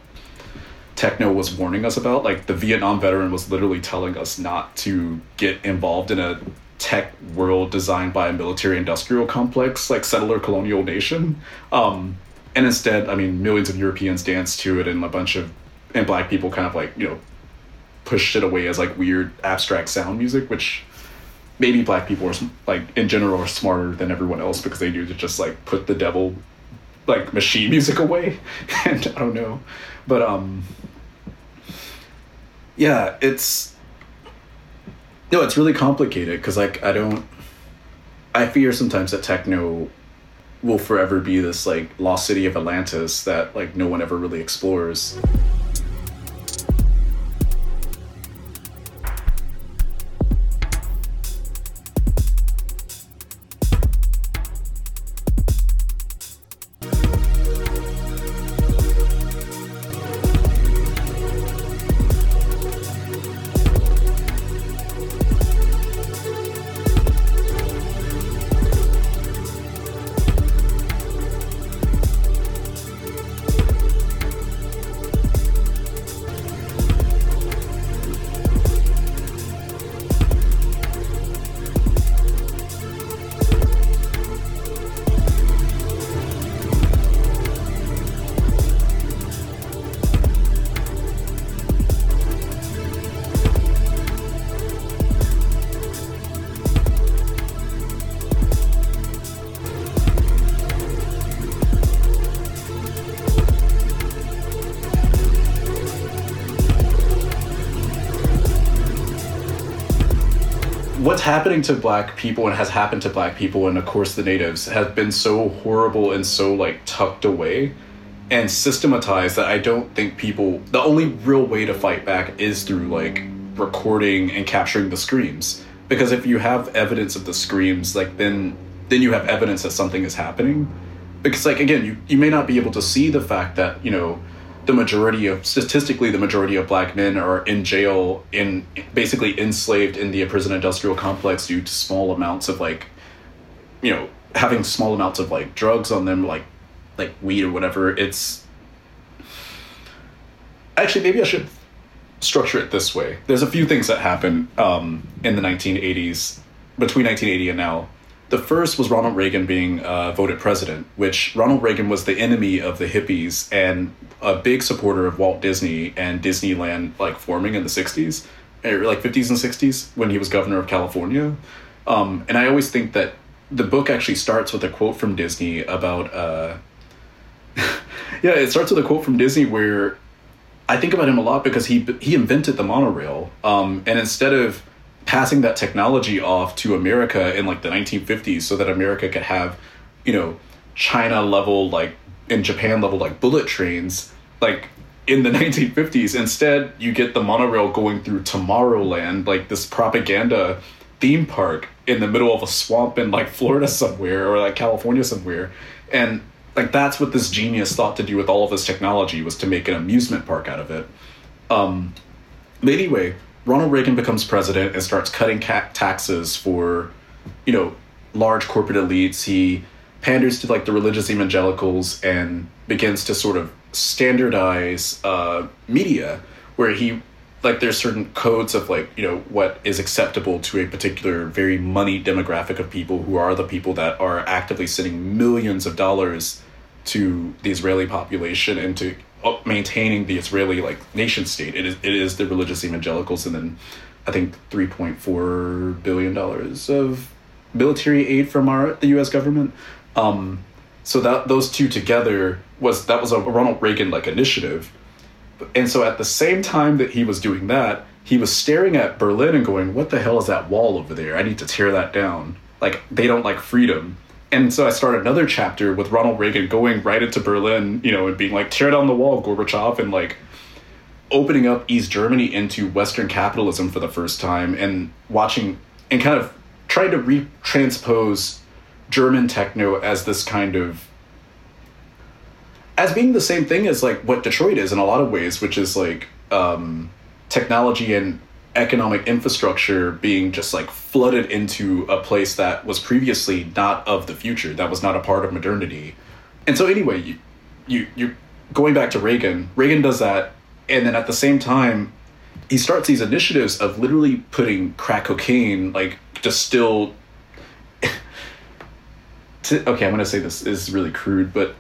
techno was warning us about. Like the vietnam veteran was literally telling us not to get involved in a tech world designed by a military industrial complex like settler colonial nation. Um, and instead i mean millions of europeans danced to it and a bunch of and black people kind of like you know pushed it away as like weird abstract sound music which maybe black people are like in general are smarter than everyone else because they do to just like put the devil like machine music away. And i don't know. But um yeah it's no it's really complicated because like i don't i fear sometimes that techno will forever be this like lost city of atlantis that like no one ever really explores happening to black people and has happened to black people and of course the natives has been so horrible and so like tucked away and systematized that I don't think people the only real way to fight back is through like recording and capturing the screams. Because if you have evidence of the screams like then then you have evidence that something is happening. Because like again you you may not be able to see the fact that you know the majority of statistically the majority of black men are in jail in basically enslaved in the prison industrial complex due to small amounts of like you know having small amounts of like drugs on them like like weed or whatever. It's actually maybe i should structure it this way. There's a few things that happen um, in the 1980s between 1980 and now the first was ronald reagan being uh, voted president which ronald reagan was the enemy of the hippies and a big supporter of walt disney and disneyland like forming in the 60s or like 50s and 60s when he was governor of california. Um, and i always think that the book actually starts with a quote from disney about uh, yeah, it starts with a quote from Disney where I think about him a lot because he he invented the monorail, um, and instead of passing that technology off to America in like the 1950s, so that America could have, you know, China level like in Japan level like bullet trains, like in the 1950s. Instead, you get the monorail going through Tomorrowland, like this propaganda theme park in the middle of a swamp in like Florida somewhere or like California somewhere, and like that's what this genius thought to do with all of this technology was to make an amusement park out of it. Um, but anyway, Ronald Reagan becomes president and starts cutting ca- taxes for, you know, large corporate elites. He panders to like the religious evangelicals and begins to sort of standardize uh, media, where he like there's certain codes of like you know what is acceptable to a particular very money demographic of people who are the people that are actively sending millions of dollars to the Israeli population and to maintaining the Israeli like nation state. It is it is the religious evangelicals, and then I think three point four billion dollars of military aid from our the U.S. government. Um, so that those two together was that was a Ronald Reagan like initiative, and so at the same time that he was doing that, he was staring at Berlin and going, "What the hell is that wall over there? I need to tear that down." Like they don't like freedom and so I start another chapter with Ronald Reagan going right into Berlin, you know, and being like, tear down the wall, Gorbachev, and like opening up East Germany into Western capitalism for the first time and watching and kind of trying to retranspose German techno as this kind of as being the same thing as like what Detroit is in a lot of ways, which is like um, technology and economic infrastructure being just like flooded into a place that was previously not of the future, that was not a part of modernity. And so anyway, you you you going back to Reagan, Reagan does that and then at the same time he starts these initiatives of literally putting crack cocaine like distilled to, okay, I'm going to say this is really crude, but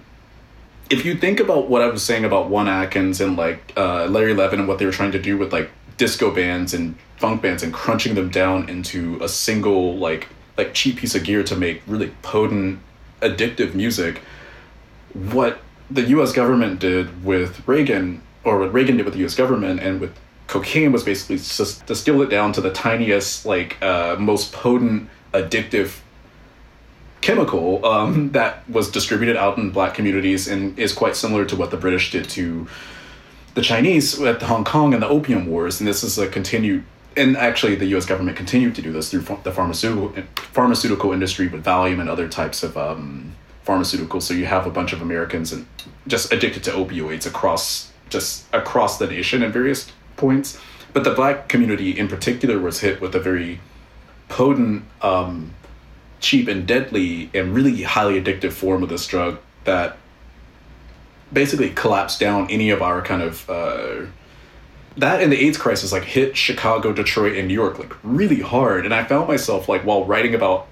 if you think about what I was saying about Juan Atkins and like uh, Larry Levan and what they were trying to do with like disco bands and funk bands and crunching them down into a single like like cheap piece of gear to make really potent addictive music. What the US government did with Reagan or what Reagan did with the US government and with cocaine was basically just distill it down to the tiniest like uh, most potent addictive chemical um, that was distributed out in black communities and is quite similar to what the British did to the Chinese at the Hong Kong and the Opium Wars, and this is a continued. And actually, the U.S. government continued to do this through the pharmaceutical pharmaceutical industry with Valium and other types of um, pharmaceuticals. So you have a bunch of Americans and just addicted to opioids across just across the nation at various points. But the black community in particular was hit with a very potent, um, cheap, and deadly, and really highly addictive form of this drug that basically collapsed down any of our kind of uh, that and the AIDS crisis like hit Chicago, Detroit, and New York like really hard. And I found myself like while writing about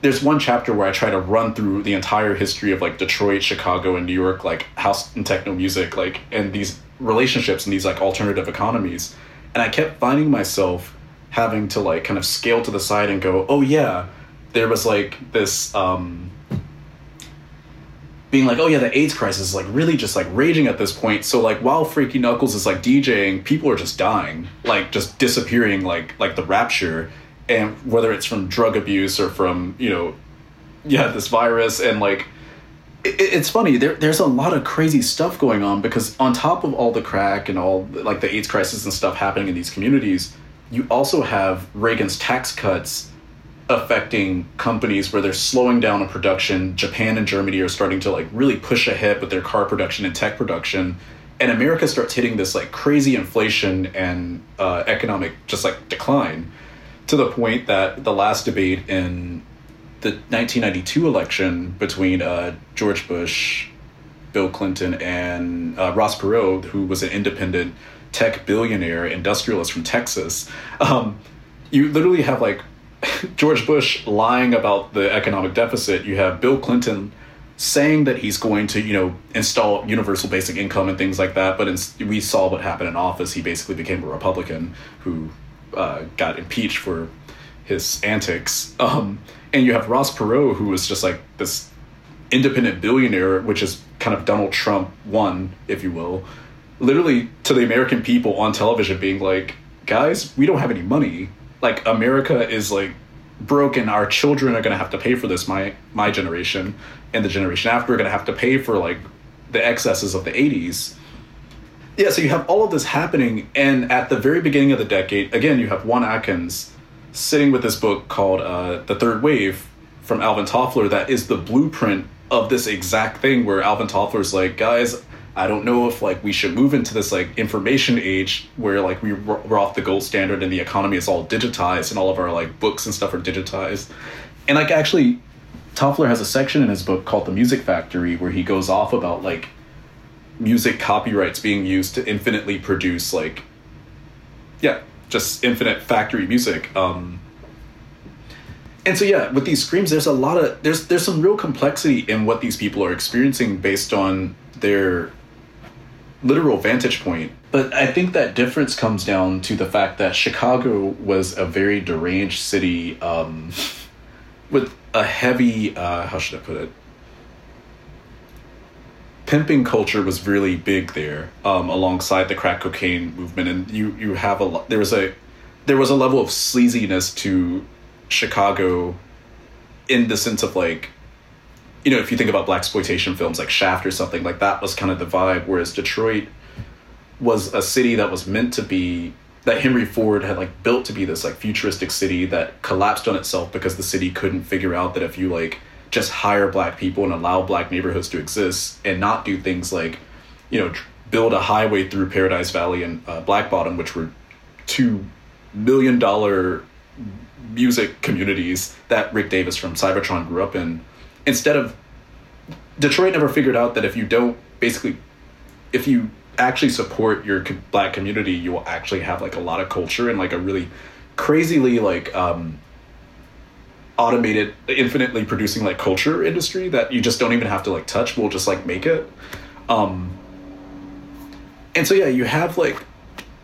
there's one chapter where I try to run through the entire history of like Detroit, Chicago, and New York, like house and techno music, like and these relationships and these like alternative economies. And I kept finding myself having to like kind of scale to the side and go, oh yeah, there was like this um being like, oh yeah, the AIDS crisis is like really just like raging at this point. So like while Frankie Knuckles is like DJing, people are just dying, like just disappearing, like like the rapture, and whether it's from drug abuse or from you know, yeah, this virus and like. It, it's funny. There, there's a lot of crazy stuff going on because on top of all the crack and all like the AIDS crisis and stuff happening in these communities, you also have Reagan's tax cuts affecting companies where they're slowing down on production. Japan and Germany are starting to like really push ahead with their car production and tech production. And America starts hitting this like crazy inflation and uh, economic just like decline to the point that the last debate in the 1992 election between uh, George Bush, Bill Clinton, and uh, Ross Perot, who was an independent tech billionaire industrialist from Texas, um, you literally have like George Bush lying about the economic deficit. You have Bill Clinton saying that he's going to, you know, install universal basic income and things like that. But in, we saw what happened in office. He basically became a Republican who uh, got impeached for his antics. Um, and you have Ross Perot, who was just like this independent billionaire, which is kind of Donald Trump one, if you will, literally to the American people on television being like, guys, we don't have any money. Like America is like broken. Our children are gonna have to pay for this. My my generation and the generation after are gonna have to pay for like the excesses of the '80s. Yeah, so you have all of this happening, and at the very beginning of the decade, again, you have Juan Atkins sitting with this book called uh, The Third Wave from Alvin Toffler that is the blueprint of this exact thing where Alvin Toffler's like, guys, I don't know if like we should move into this like information age where like we we're off the gold standard and the economy is all digitized and all of our like books and stuff are digitized. And like actually Toffler has a section in his book called The Music Factory where he goes off about like music copyrights being used to infinitely produce like yeah, just infinite factory music. Um and so yeah, with these screams there's a lot of there's there's some real complexity in what these people are experiencing based on their literal vantage point. But I think that difference comes down to the fact that Chicago was a very deranged city um, with a heavy, uh, how should I put it? Pimping culture was really big there, um, alongside the crack cocaine movement, and you you have a there was a there was a level of sleaziness to Chicago, in the sense of like you know, if you think about blaxploitation films like Shaft or something like that was kind of the vibe. Whereas Detroit was a city that was meant to be that Henry Ford had like built to be this like futuristic city that collapsed on itself because the city couldn't figure out that if you like just hire black people and allow black neighborhoods to exist and not do things like, you know, build a highway through Paradise Valley and uh, Black Bottom, which were two million dollar music communities that Rick Davis from Cybotron grew up in instead of Detroit never figured out that if you don't basically if you actually support your black community you will actually have like a lot of culture and like a really crazily like um automated infinitely producing like culture industry that you just don't even have to like touch we'll just like make it. Um and so yeah you have like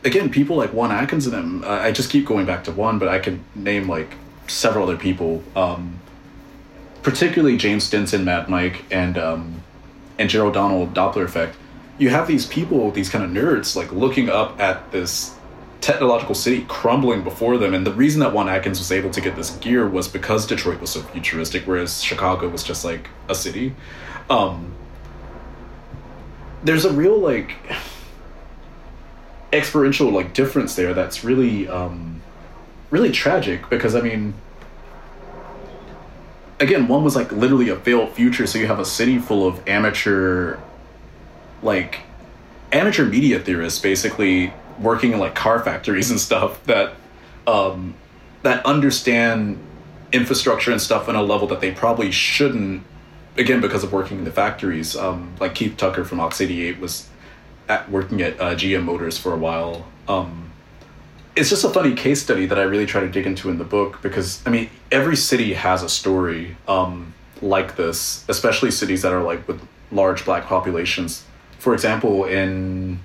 again people like Juan Atkins and them uh, i just keep going back to Juan but i can name like several other people. Um particularly James Stinson, Mad Mike, and um, and Gerald Donald Dopplereffekt, you have these people, these kind of nerds, like looking up at this technological city crumbling before them. And the reason that Juan Atkins was able to get this gear was because Detroit was so futuristic, whereas Chicago was just like a city. Um, there's a real like experiential like difference there that's really um, really tragic because I mean again, one was like literally a failed future. So you have a city full of amateur, like, amateur media theorists basically working in like car factories and stuff that, um, that understand infrastructure and stuff on a level that they probably shouldn't. Again, because of working in the factories, um, like Keith Tucker from Aux 88 was at working at uh, GM Motors for a while. Um, it's just a funny case study that I really try to dig into in the book because I mean every city has a story um, like this, especially cities that are like with large black populations. For example, in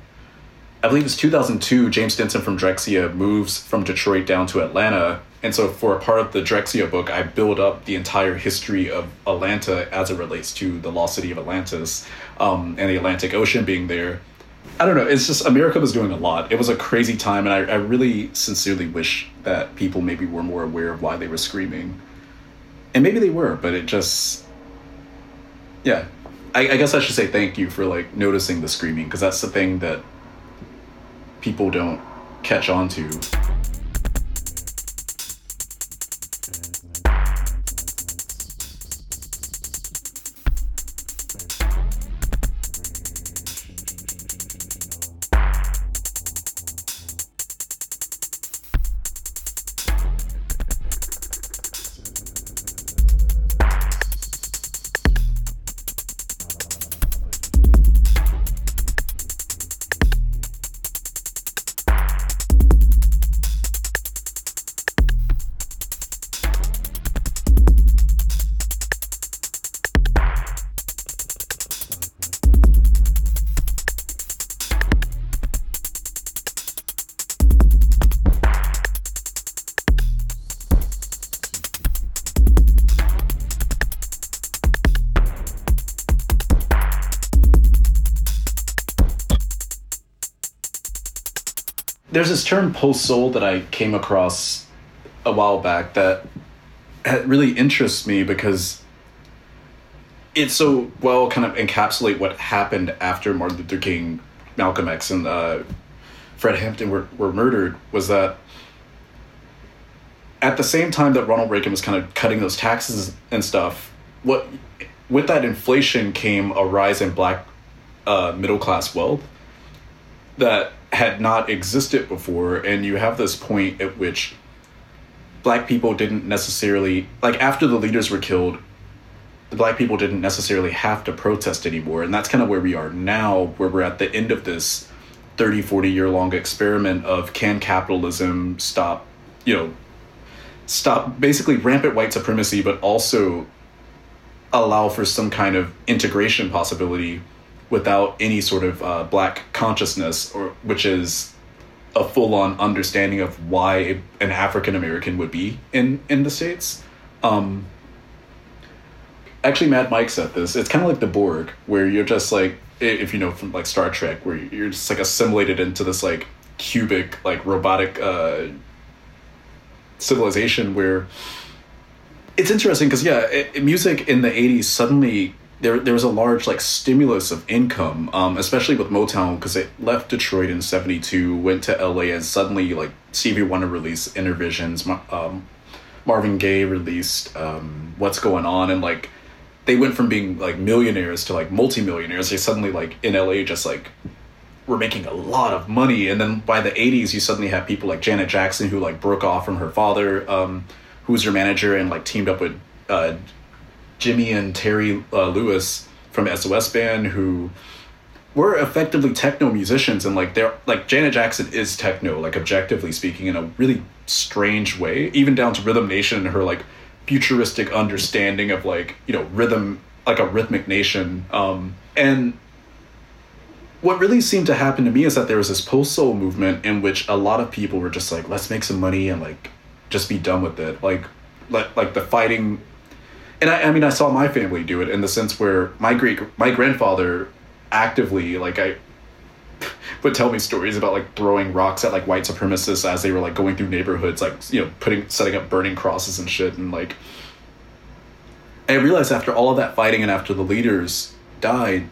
I believe it's 2002, James Stinson from Drexciya moves from Detroit down to Atlanta. And so, for a part of the Drexciya book, I build up the entire history of Atlanta as it relates to the lost city of Atlantis um, and the Atlantic Ocean being there. I don't know. It's just America was doing a lot. It was a crazy time, and I, I really sincerely wish that people maybe were more aware of why they were screaming. And maybe they were, but it just, yeah. I, I guess I should say thank you for like noticing the screaming because that's the thing that people don't catch on to. There's this term post soul that I came across a while back that really interests me because it so well kind of encapsulate what happened after Martin Luther King, Malcolm X, and uh, Fred Hampton were, were murdered was that at the same time that Ronald Reagan was kind of cutting those taxes and stuff, what with that inflation came a rise in black uh, middle class wealth that had not existed before, and you have this point at which black people didn't necessarily like after the leaders were killed the black people didn't necessarily have to protest anymore and that's kind of where we are now where we're at the end of this 30 40 year long experiment of can capitalism stop you know stop basically rampant white supremacy but also allow for some kind of integration possibility without any sort of uh, black consciousness or which is a full on understanding of why an African American would be in in the states. Um, actually, Mad Mike said this. It's kind of like the Borg, where you're just like if you know from like Star Trek, where you're just like assimilated into this like cubic like robotic uh, civilization where it's interesting because yeah, it, music in the '80s suddenly there there was a large like stimulus of income, um, especially with Motown because it left Detroit in '72, went to LA, and suddenly like Stevie Wonder released Innervisions, um, Marvin Gaye released um, What's Going On, and like they went from being like millionaires to like multimillionaires. They suddenly like in LA just like were making a lot of money, and then by the '80s, you suddenly have people like Janet Jackson who like broke off from her father, um, who was her manager, and like teamed up with. Uh, Jimmy and Terry uh, Lewis from SOS Band who were effectively techno musicians and like they're like Janet Jackson is techno like objectively speaking in a really strange way even down to Rhythm Nation and her like futuristic understanding of like you know rhythm like a rhythmic nation. Um and what really seemed to happen to me is that there was this post soul movement in which a lot of people were just like let's make some money and like just be done with it. Like like like the fighting and I, I mean, I saw my family do it in the sense where my great my grandfather actively like I would tell me stories about like throwing rocks at like white supremacists as they were like going through neighborhoods, like you know, putting setting up burning crosses and shit, and like. I realized after all of that fighting and after the leaders died,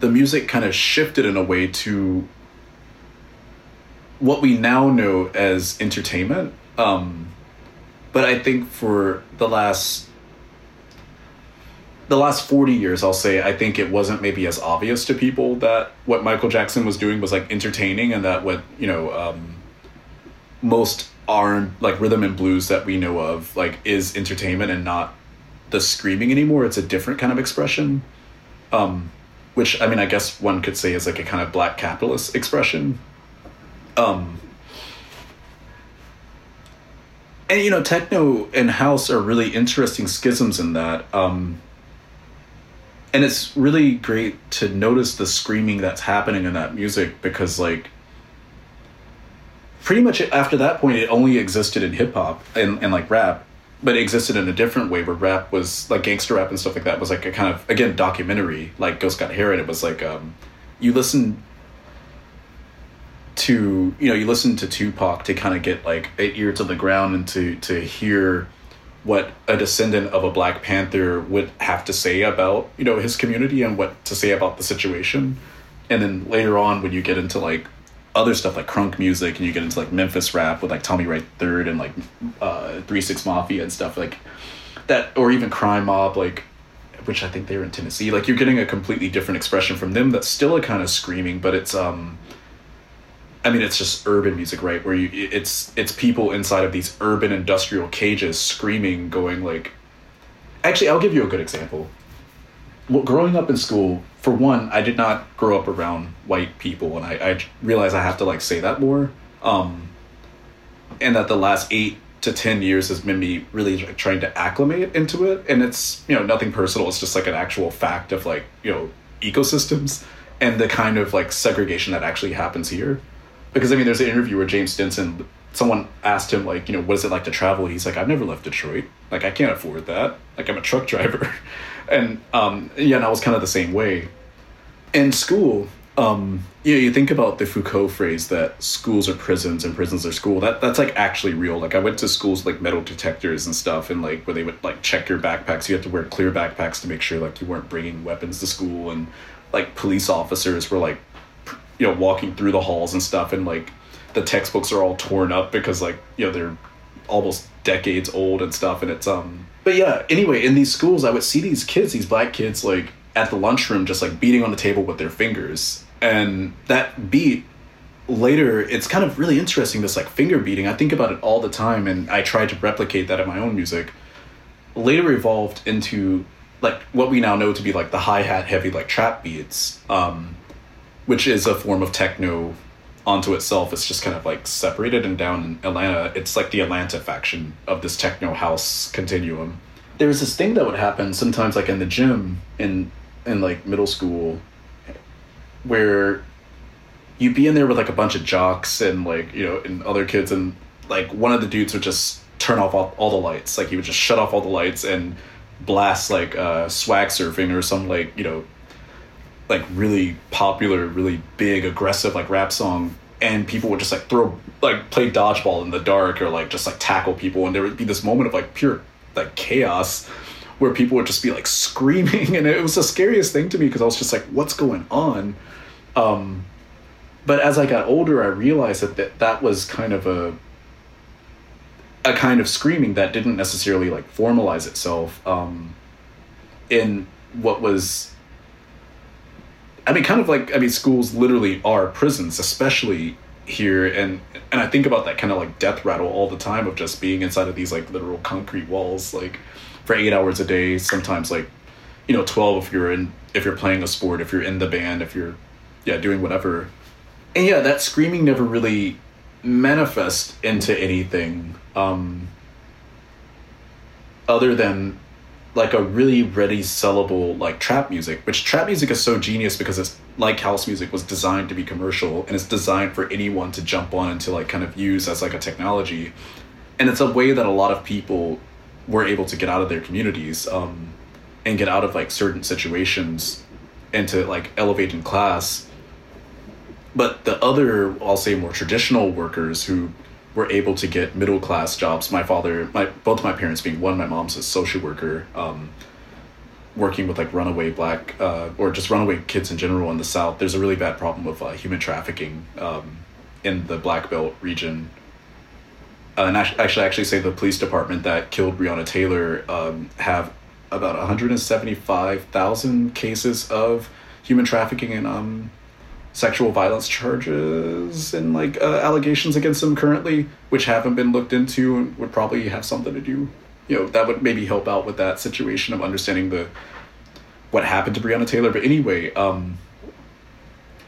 the music kind of shifted in a way to what we now know as entertainment. Um, but I think for the last the last 40 years i'll say i think it wasn't maybe as obvious to people that what michael jackson was doing was like entertaining and that what you know um, most are like rhythm and blues that we know of like is entertainment and not the screaming anymore. It's a different kind of expression um, which i mean i guess one could say is like a kind of black capitalist expression. Um, and you know techno and house are really interesting schisms in that um, and it's really great to notice the screaming that's happening in that music because like pretty much after that point it only existed in hip hop and, and like rap but it existed in a different way where rap was like gangster rap and stuff like that was like a kind of again documentary like Ghost Got Hair and it was like um you listen to you know you listen to Tupac to kind of get like an ear to the ground and to to hear what a descendant of a Black Panther would have to say about you know his community and what to say about the situation, and then later on when you get into like other stuff like crunk music and you get into like Memphis rap with like Tommy Wright Third and like uh, Three Six Mafia and stuff like that, or even Crime Mob like which I think they were in Tennessee. Like you're getting a completely different expression from them that's still a kind of screaming, but it's um I mean, it's just urban music, right? Where you, it's it's people inside of these urban industrial cages screaming, going like. Actually, I'll give you a good example. Well, growing up in school, for one, I did not grow up around white people, and I, I realize I have to like say that more. Um, and that the last eight to 10 years has been me really trying to acclimate into it and it's you know nothing personal it's just like an actual fact of like you know ecosystems and the kind of like segregation that actually happens here because I mean, there's an interview where James Stinson, someone asked him like, you know, what is it like to travel? He's like, I've never left Detroit. Like, I can't afford that. Like, I'm a truck driver, and um, yeah, and I was kind of the same way. In school, um, yeah, you think about the Foucault phrase that schools are prisons and prisons are school. That that's like actually real. Like I went to schools like metal detectors and stuff, and like where they would like check your backpacks. You had to wear clear backpacks to make sure like you weren't bringing weapons to school, and like police officers were like, you know, walking through the halls and stuff, and like the textbooks are all torn up because like you know they're almost decades old and stuff, and it's um. But yeah, anyway, in these schools, I would see these kids, these black kids, like at the lunchroom, just like beating on the table with their fingers and that beat later it's kind of really interesting this like finger beating i think about it all the time and i try to replicate that in my own music later evolved into like what we now know to be like the hi-hat heavy like trap beats um, which is a form of techno onto itself. It's just kind of like separated and down in atlanta. It's like the atlanta faction of this techno house continuum. There was this thing that would happen sometimes like in the gym in in like middle school where you'd be in there with like a bunch of jocks and like you know and other kids and like one of the dudes would just turn off all, all the lights. Like he would just shut off all the lights and blast like uh swag surfing or some like you know like really popular really big aggressive like rap song and people would just like throw like play dodgeball in the dark or like just like tackle people and there would be this moment of like pure like chaos where people would just be like screaming and it was the scariest thing to me because i was just like what's going on um, but as I got older, I realized that, that that was kind of a a kind of screaming that didn't necessarily like formalize itself um, in what was. I mean, kind of like I mean, schools literally are prisons, especially here, and and I think about that kind of like death rattle all the time of just being inside of these like literal concrete walls, like for eight hours a day, sometimes like you know twelve if you're in if you're playing a sport, if you're in the band, if you're yeah, doing whatever. And yeah, that screaming never really manifests into anything um, other than like a really ready sellable like trap music which trap music is so genius because it's like house music was designed to be commercial and it's designed for anyone to jump on and to like kind of use as like a technology. And it's a way that a lot of people were able to get out of their communities um, and get out of like certain situations and to like elevate in class. But the other i'll say more traditional workers who were able to get middle class jobs. My father my both my parents being one my mom's a social worker um, working with like runaway black uh, or just runaway kids in general in the south. There's a really bad problem of uh, human trafficking um, in the black belt region. Uh, and actually, actually actually say the police department that killed breonna taylor um, have about 175000 cases of human trafficking in um, sexual violence charges and like uh, allegations against him currently, which haven't been looked into and would probably have something to do. You know, that would maybe help out with that situation of understanding the what happened to Breonna Taylor. But anyway, um,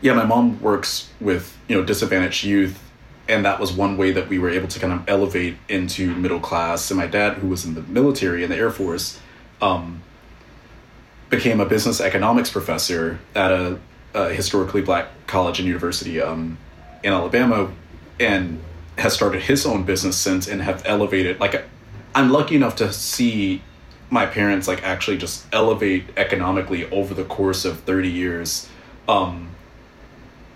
yeah, my mom works with you know disadvantaged youth, and that was one way that we were able to kind of elevate into middle class. And my dad, who was in the military in the Air Force, um, became a business economics professor at a a historically black college and university um, in Alabama, and has started his own business since and have elevated. Like, I'm lucky enough to see my parents like actually just elevate economically over the course of 30 years um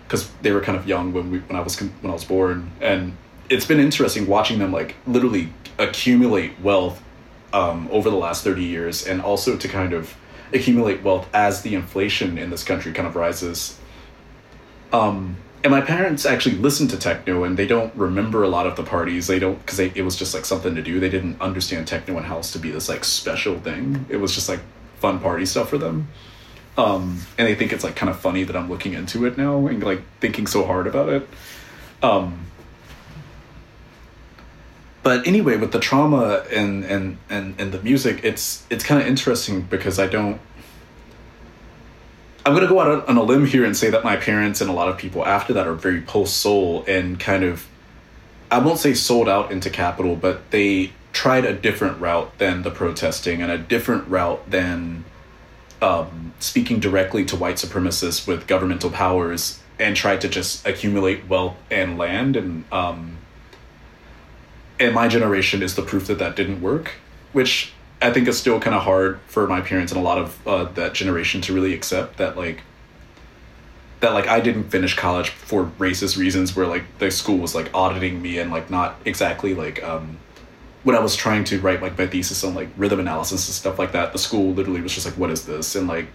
because they were kind of young when we when i was when i was born and it's been interesting watching them like literally accumulate wealth um over the last 30 years and also to kind of accumulate wealth as the inflation in this country kind of rises. Um, and my parents actually listen to techno and they don't remember a lot of the parties. They don't, because it was just like something to do. They didn't understand techno and house to be this like special thing. It was just like fun party stuff for them. Um, and they think it's like kind of funny that I'm looking into it now and like thinking so hard about it. Um, but anyway, with the trauma and and and and the music, it's it's kind of interesting because I don't. I'm gonna go out on a limb here and say that my parents and a lot of people after that are very post soul and kind of, I won't say sold out into capital, but they tried a different route than the protesting and a different route than um, speaking directly to white supremacists with governmental powers and tried to just accumulate wealth and land and um, and my generation is the proof that that didn't work, which I think is still kind of hard for my parents and a lot of uh, that generation to really accept that like that like I didn't finish college for racist reasons where like the school was like auditing me and like not exactly like um when I was trying to write like my thesis on like rhythm analysis and stuff like that, the school literally was just like, "What is this?" and like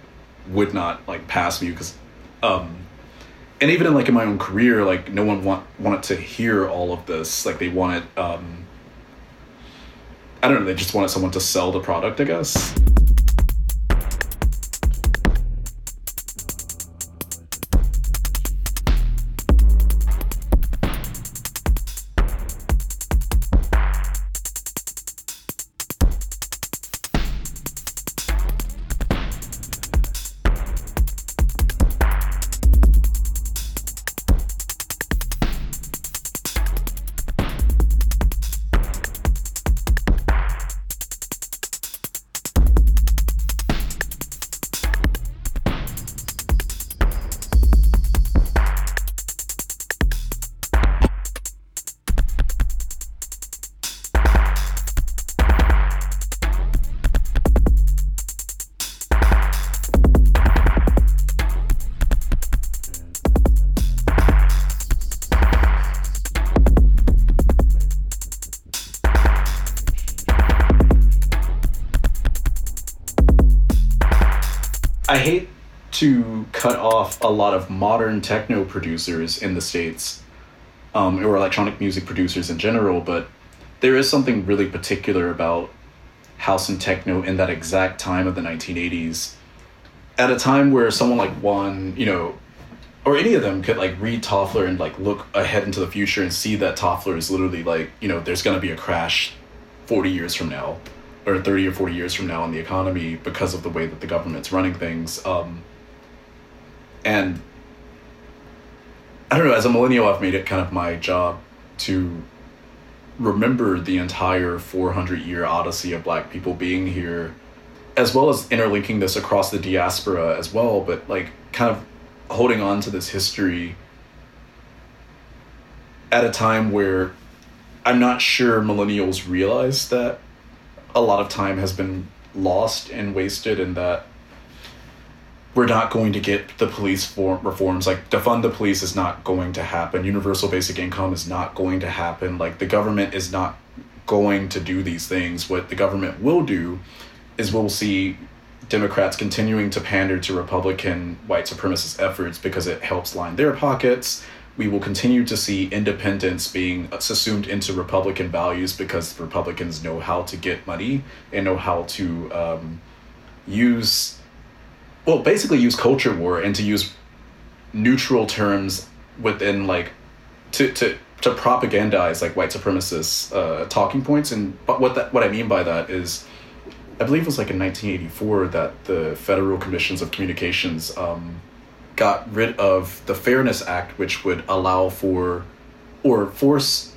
would not like pass me because, um, and even in like in my own career, like no one want wanted to hear all of this. Like they wanted, um, I don't know, they just wanted someone to sell the product, I guess. Lot of modern techno producers in the states, um, or electronic music producers in general, but there is something really particular about house and techno in that exact time of the 1980s. At a time where someone like Juan, you know, or any of them could like read Toffler and like look ahead into the future and see that Toffler is literally like, you know, there's gonna be a crash 40 years from now or 30 or 40 years from now in the economy because of the way that the government's running things. Um, and I don't know, as a millennial, I've made it kind of my job to remember the entire 400 year odyssey of black people being here, as well as interlinking this across the diaspora as well, but like kind of holding on to this history at a time where I'm not sure millennials realize that a lot of time has been lost and wasted and that we're not going to get the police form reforms like defund the police is not going to happen. Universal basic income is not going to happen. Like the government is not going to do these things. What the government will do is we'll see democrats continuing to pander to republican white supremacist efforts because it helps line their pockets. We will continue to see independence being assumed into Republican values because Republicans know how to get money and know how to um, use, well, basically use culture war and to use neutral terms within like to to to propagandize like white supremacist uh, talking points. And but what that what I mean by that is. I believe it was like in 1984 that the Federal Commissions of Communications um, got rid of the Fairness Act, which would allow for or force.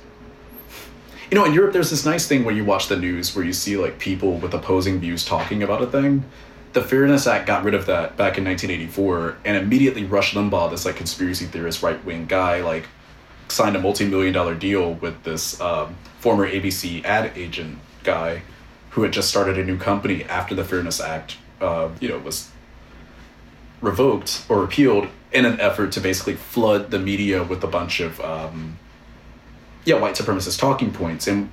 You know, in Europe, there's this nice thing where you watch the news where you see like people with opposing views talking about a thing. The Fairness Act got rid of that back in 1984, and immediately Rush Limbaugh, this like conspiracy theorist, right wing guy, like signed a multi million dollar deal with this um, former ABC ad agent guy who had just started a new company after the Fairness Act, uh, you know, was revoked or repealed in an effort to basically flood the media with a bunch of um, yeah white supremacist talking points. And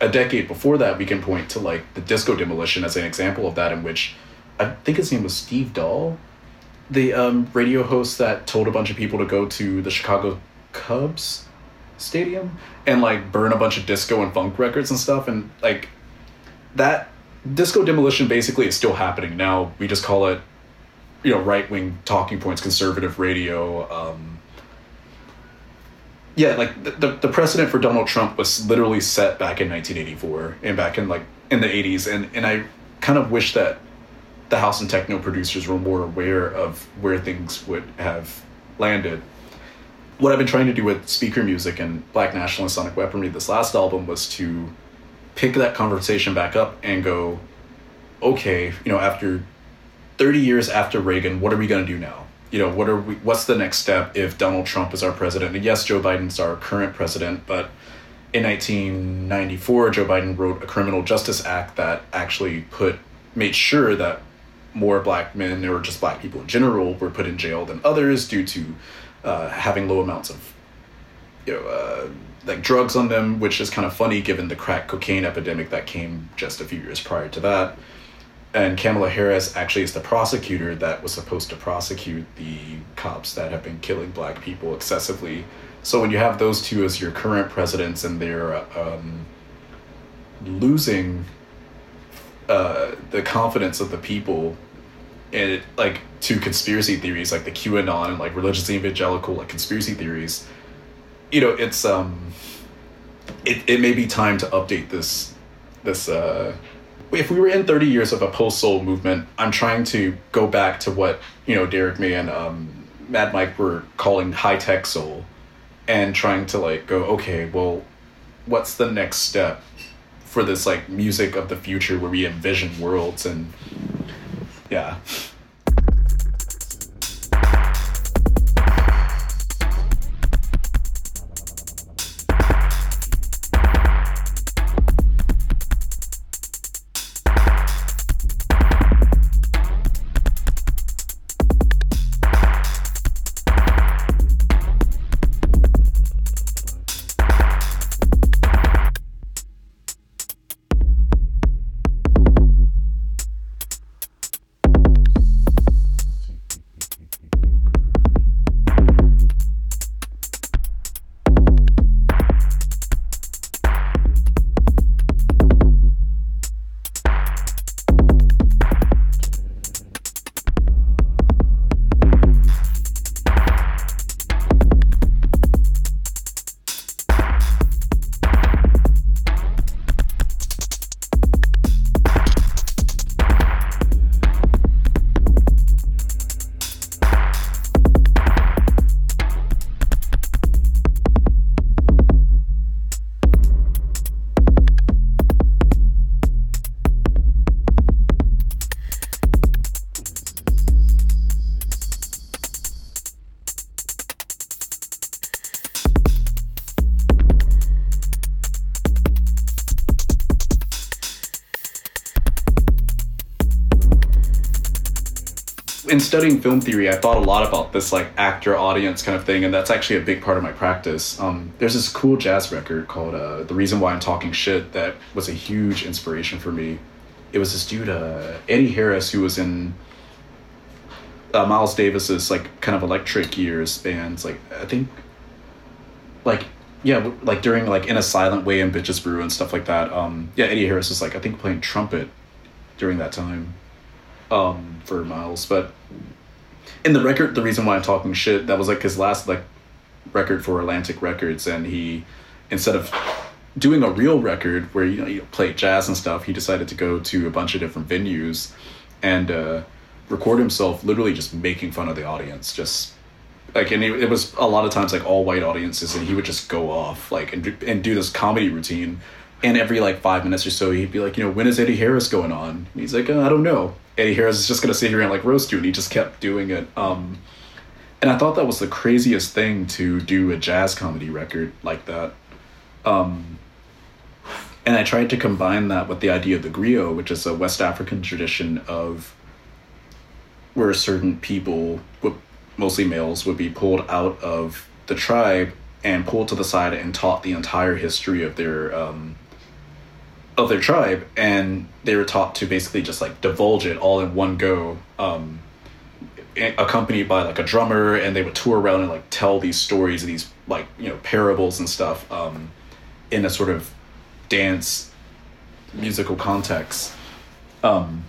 a decade before that we can point to like the disco demolition as an example of that in which i think his name was steve dahl the um, radio host that told a bunch of people to go to the chicago cubs stadium and like burn a bunch of disco and funk records and stuff and like that disco demolition basically is still happening now we just call it you know right wing talking points, conservative radio. Um, yeah, like the, the, the precedent for Donald Trump was literally set back in 1984 and back in like in the 80s, and and I kind of wish that the house and techno producers were more aware of where things would have landed. What I've been trying to do with speaker music and Black Nationalist Sonic Weaponry this last album was to pick that conversation back up and go, okay, you know, after 30 years after Reagan, what are we going to do now? You know, what are we, what's the next step if Donald Trump is our president? And yes, Joe Biden's our current president, but in 1994, Joe Biden wrote a criminal justice act that actually put, made sure that more black men or just black people in general were put in jail than others due to uh, having low amounts of you know uh, like drugs on them, which is kind of funny given the crack cocaine epidemic that came just a few years prior to that. And Kamala Harris actually is the prosecutor that was supposed to prosecute the cops that have been killing black people excessively. So when you have those two as your current presidents and they're um, losing uh, the confidence of the people and like to conspiracy theories like the QAnon and like religious evangelical like conspiracy theories, you know, it's um, it, it may be time to update this this uh if we were in 30 years of a post soul movement, I'm trying to go back to what, you know, Derrick May and um, Mad Mike were calling high tech soul and trying to like go, okay, well, what's the next step for this like music of the future where we envision worlds and yeah. In studying film theory, I thought a lot about this like actor audience kind of thing, and that's actually a big part of my practice. Um, there's this cool jazz record called uh, "The Reason Why I'm Talking Shit" that was a huge inspiration for me. It was this dude, uh, Eddie Harris, who was in uh, Miles Davis's like kind of electric years bands. Like I think, like yeah, like during like in a silent way and bitches brew and stuff like that. Um, yeah, Eddie Harris was like I think playing trumpet during that time um, for Miles. But in the record, the reason why I'm talking shit, that was like his last like record for Atlantic Records, and he instead of doing a real record where you know you play jazz and stuff, he decided to go to a bunch of different venues and uh, record himself literally just making fun of the audience, just like and it, it was a lot of times like all white audiences, and he would just go off like and and do this comedy routine. And every like five minutes or so, he'd be like, you know, when is Eddie Harris going on? And he's like, uh, I don't know. Eddie Harris is just gonna sit here and like roast you, and he just kept doing it. Um, and I thought that was the craziest thing to do a jazz comedy record like that. Um, and I tried to combine that with the idea of the griot, which is a West African tradition of where certain people, mostly males, would be pulled out of the tribe and pulled to the side and taught the entire history of their um, of their tribe, and they were taught to basically just like divulge it all in one go, um, accompanied by like a drummer, and they would tour around and like tell these stories and these like you know parables and stuff um, in a sort of dance musical context. Um,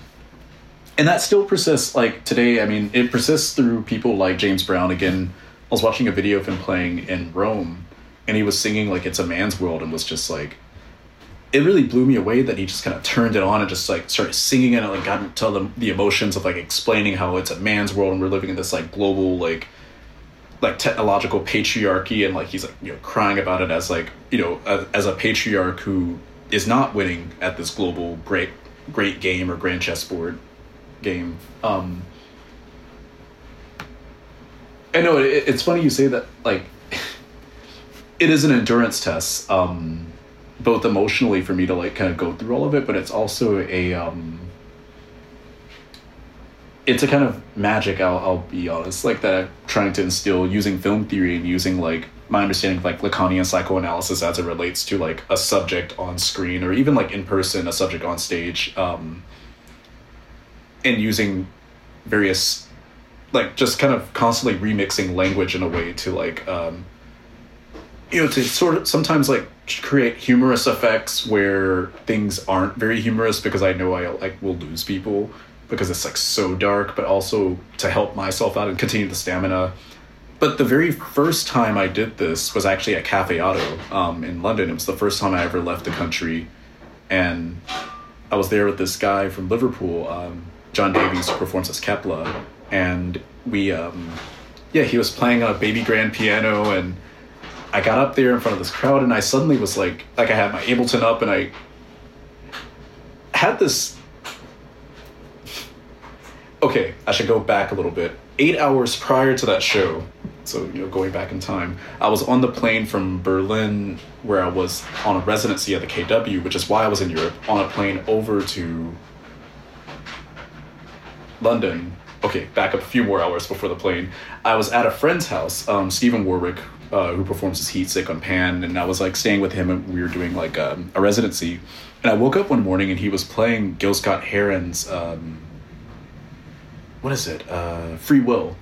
and that still persists like today. I mean, it persists through people like James Brown. Again, I was watching a video of him playing in Rome, and he was singing like "It's a Man's World" and was just like it really blew me away that he just kind of turned it on and just like started singing it and like got into the, the emotions of like explaining how it's a man's world and we're living in this like global like like technological patriarchy and like he's like you know crying about it as like you know a, as a patriarch who is not winning at this global great great game or grand chessboard game. Um i know it, it's funny you say that like it is an endurance test um both emotionally for me to like kind of go through all of it, but it's also a um, it's a kind of magic I'll, I'll be honest like that i'm trying to instill using film theory and using like my understanding of like lacanian psychoanalysis as it relates to like a subject on screen or even like in person a subject on stage um and using various like just kind of constantly remixing language in a way to like um you know to sort of sometimes like create humorous effects where things aren't very humorous because I know I like will lose people because it's like so dark, but also to help myself out and continue the stamina. But the very first time I did this was actually at Cafe Oto um, in London. It was the first time I ever left the country, and I was there with this guy from Liverpool, um, John Davies, who performs as Kepler, and we, um, yeah, he was playing a baby grand piano and I got up there in front of this crowd and I suddenly was like, like I had my Ableton up and I had this. Okay, I should go back a little bit. Eight hours prior to that show, so you know, going back in time, I was on the plane from Berlin, where I was on a residency at the KW, which is why I was in Europe, on a plane over to London. Okay, back up a few more hours before the plane. I was at a friend's house, um, Stephen Warwick, uh, who performs his Heatsick on Pan, and I was like staying with him, and we were doing like um, a residency. And I woke up one morning, and he was playing Gil Scott Heron's um, what is it? Uh, Free Will,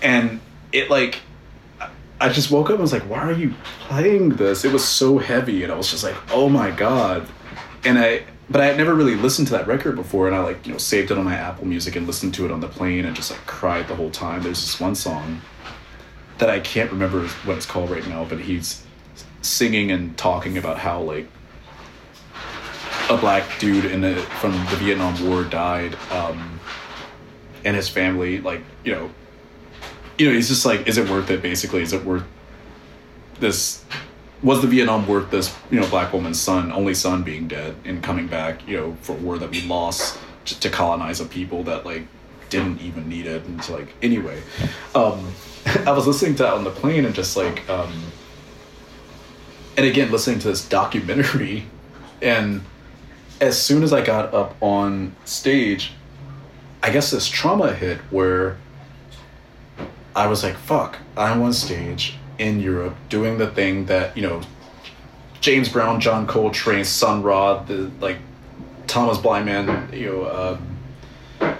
and it like I just woke up and was like, why are you playing this? It was so heavy, and I was just like, oh my god, and I. But I had never really listened to that record before, and I like you know saved it on my Apple Music and listened to it on the plane, and just like cried the whole time. There's this one song that I can't remember what it's called right now, but he's singing and talking about how like a black dude in the from the Vietnam War died, um, and his family like you know, you know he's just like, is it worth it? Basically, is it worth this? Was the Vietnam worth this? You know, black woman's son, only son, being dead and coming back? You know, for war that we lost to colonize a people that like didn't even need it, and like anyway. Um, I was listening to that on the plane and just like, um, and again, listening to this documentary. And as soon as I got up on stage, I guess this trauma hit where I was like, fuck, I'm on stage in Europe doing the thing that, you know, James Brown, John Coltrane, Sun Ra, the like Thomas Blyman, you know, um,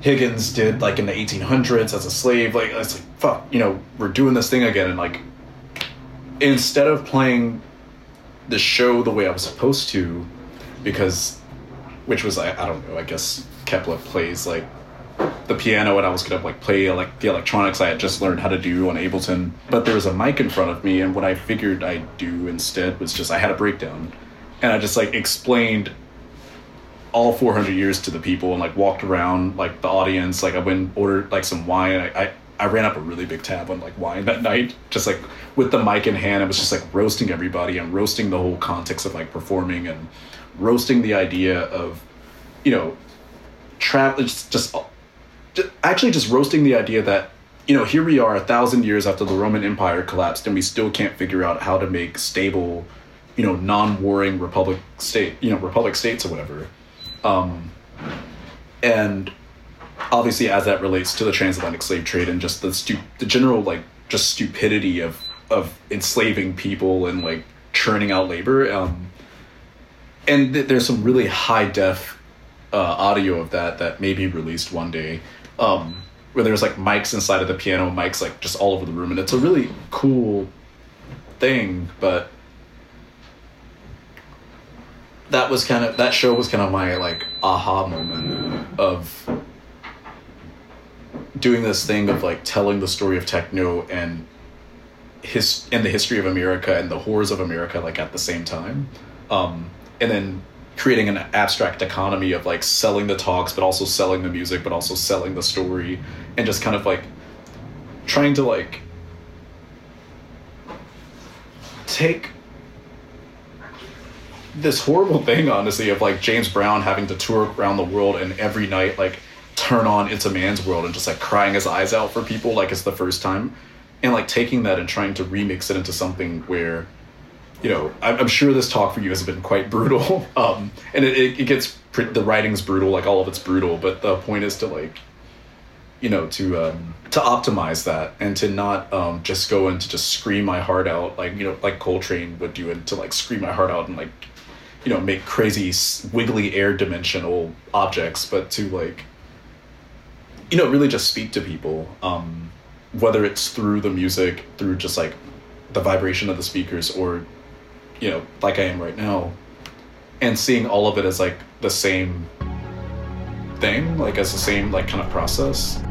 Higgins did like in the 1800s as a slave. Like it's like fuck, you know, we're doing this thing again, and like instead of playing the show the way I was supposed to, because which was I, I don't know, I guess Kepler plays like the piano and I was gonna like play like the electronics I had just learned how to do on Ableton. But there was a mic in front of me and what I figured I'd do instead was just I had a breakdown. And I just like explained all 400 years to the people and like walked around like the audience like i went and ordered like some wine I, I i ran up a really big tab on like wine that night just like with the mic in hand i was just like roasting everybody and roasting the whole context of like performing and roasting the idea of you know travel just, just just actually just roasting the idea that you know here we are a thousand years after the roman empire collapsed and we still can't figure out how to make stable you know non-warring republic state you know republic states or whatever um, and obviously, as that relates to the transatlantic slave trade and just the stu- the general like just stupidity of of enslaving people and like churning out labor. Um, and th- there's some really high def uh, audio of that that may be released one day. Um, where there's like mics inside of the piano, mics like just all over the room, and it's a really cool thing. But that was kind of that show was kind of my like aha moment of doing this thing of like telling the story of techno and his and the history of America and the horrors of America like at the same time, um, and then creating an abstract economy of like selling the talks but also selling the music but also selling the story and just kind of like trying to like take this horrible thing, honestly, of like James Brown having to tour around the world and every night like turn on It's a Man's World and just like crying his eyes out for people like it's the first time, and like taking that and trying to remix it into something where, you know, I'm, sure this talk for you has been quite brutal, um, and it, it, gets the writing's brutal, like all of it's brutal. But the point is to like, you know, to um, to optimize that and to not um, just go and to just scream my heart out, like you know, like Coltrane would do, and to like scream my heart out and like, you know, make crazy wiggly air dimensional objects, but to like, you know, really just speak to people. Um, whether it's through the music, through just like the vibration of the speakers, or you know, like I am right now, and seeing all of it as like the same thing, like as the same like kind of process.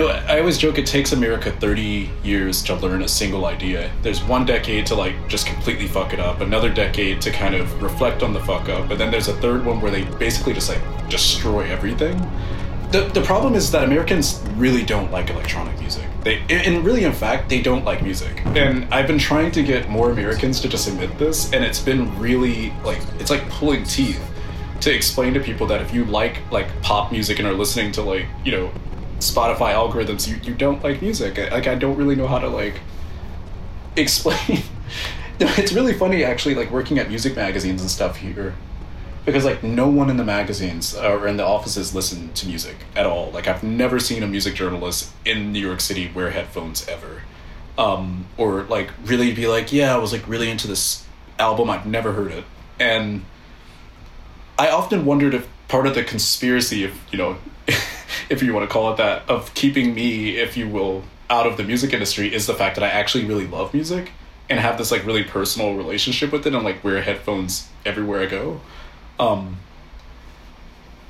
Know, I always joke it takes America 30 years to learn a single idea. There's one decade to like just completely fuck it up, another decade to kind of reflect on the fuck up, and then there's a third one where they basically just like destroy everything. The, the problem is that Americans really don't like electronic music. They and really in fact they don't like music. And I've been trying to get more Americans to just admit this and it's been really like it's like pulling teeth to explain to people that if you like like pop music and are listening to like, you know, Spotify algorithms, you, you don't like music. Like I don't really know how to like explain. it's really funny actually, like working at music magazines and stuff here, because like no one in the magazines or in the offices listen to music at all. Like I've never seen a music journalist in New York City wear headphones ever, um, or like really be like, yeah, I was like really into this album. I've never heard it, and I often wondered if part of the conspiracy, if you know. if you want to call it that, of keeping me, if you will, out of the music industry is the fact that I actually really love music and have this like really personal relationship with it and like wear headphones everywhere I go. Um,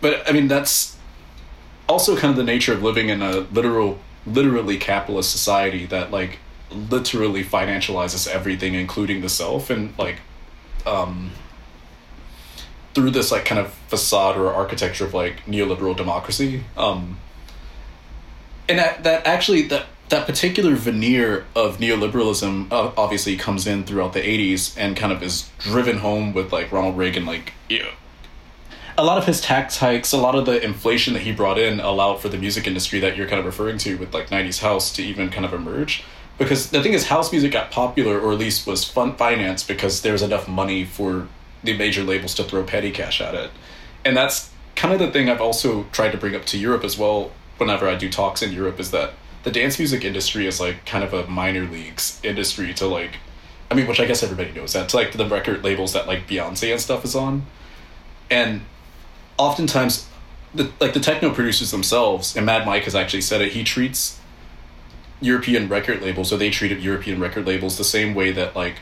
but I mean that's also kind of the nature of living in a literal literally capitalist society that like literally financializes everything including the self and like um through this like kind of facade or architecture of like neoliberal democracy. Um, and that that actually that that particular veneer of neoliberalism uh, obviously comes in throughout the 80s and kind of is driven home with like Ronald Reagan like you know, a lot of his tax hikes, a lot of the inflation that he brought in allowed for the music industry that you're kind of referring to with like 90s house to even kind of emerge. Because the thing is, house music got popular, or at least was fun financed, because there was enough money for the major labels to throw petty cash at it. And that's kind of the thing I've also tried to bring up to Europe as well whenever I do talks in Europe is that the dance music industry is like kind of a minor leagues industry to like I mean which I guess everybody knows that to like the record labels that like Beyonce and stuff is on. And oftentimes the like the techno producers themselves and Mad Mike has actually said it, he treats European record labels or they treated European record labels the same way that like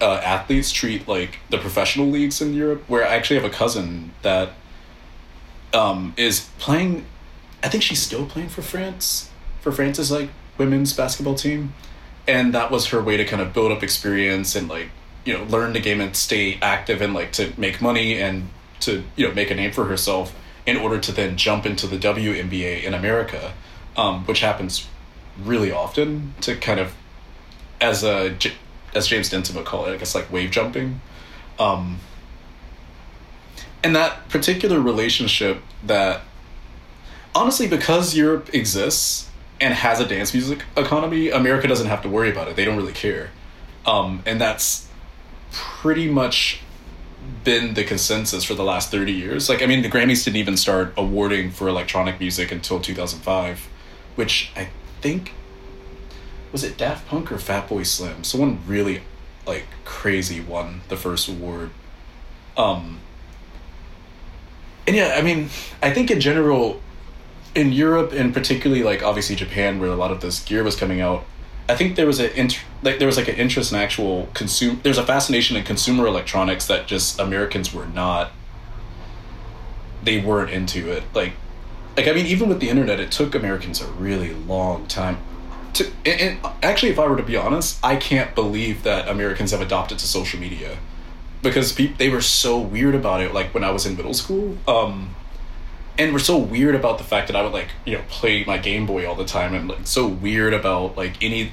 uh, athletes treat like the professional leagues in Europe. Where I actually have a cousin that um, is playing. I think she's still playing for France for France's like women's basketball team, and that was her way to kind of build up experience and like you know learn the game and stay active and like to make money and to you know make a name for herself in order to then jump into the WNBA in America, um, which happens really often to kind of as a as James Denton would call it, I guess like wave jumping. Um, and that particular relationship that honestly because Europe exists and has a dance music economy, America doesn't have to worry about it. They don't really care. Um, and that's pretty much been the consensus for the last 30 years. Like, I mean, the Grammys didn't even start awarding for electronic music until 2005, which I think was it Daft Punk or Fatboy Slim? Someone really like crazy won the first award. Um and yeah, I mean, I think in general in Europe and particularly like obviously Japan where a lot of this gear was coming out, I think there was a int- like there was like an interest in actual consume there's a fascination in consumer electronics that just Americans were not they weren't into it. Like like I mean even with the internet it took Americans a really long time to, and actually, if I were to be honest, I can't believe that Americans have adopted to social media because pe- they were so weird about it. Like when I was in middle school, um, and were so weird about the fact that I would like you know play my Game Boy all the time, and like so weird about like any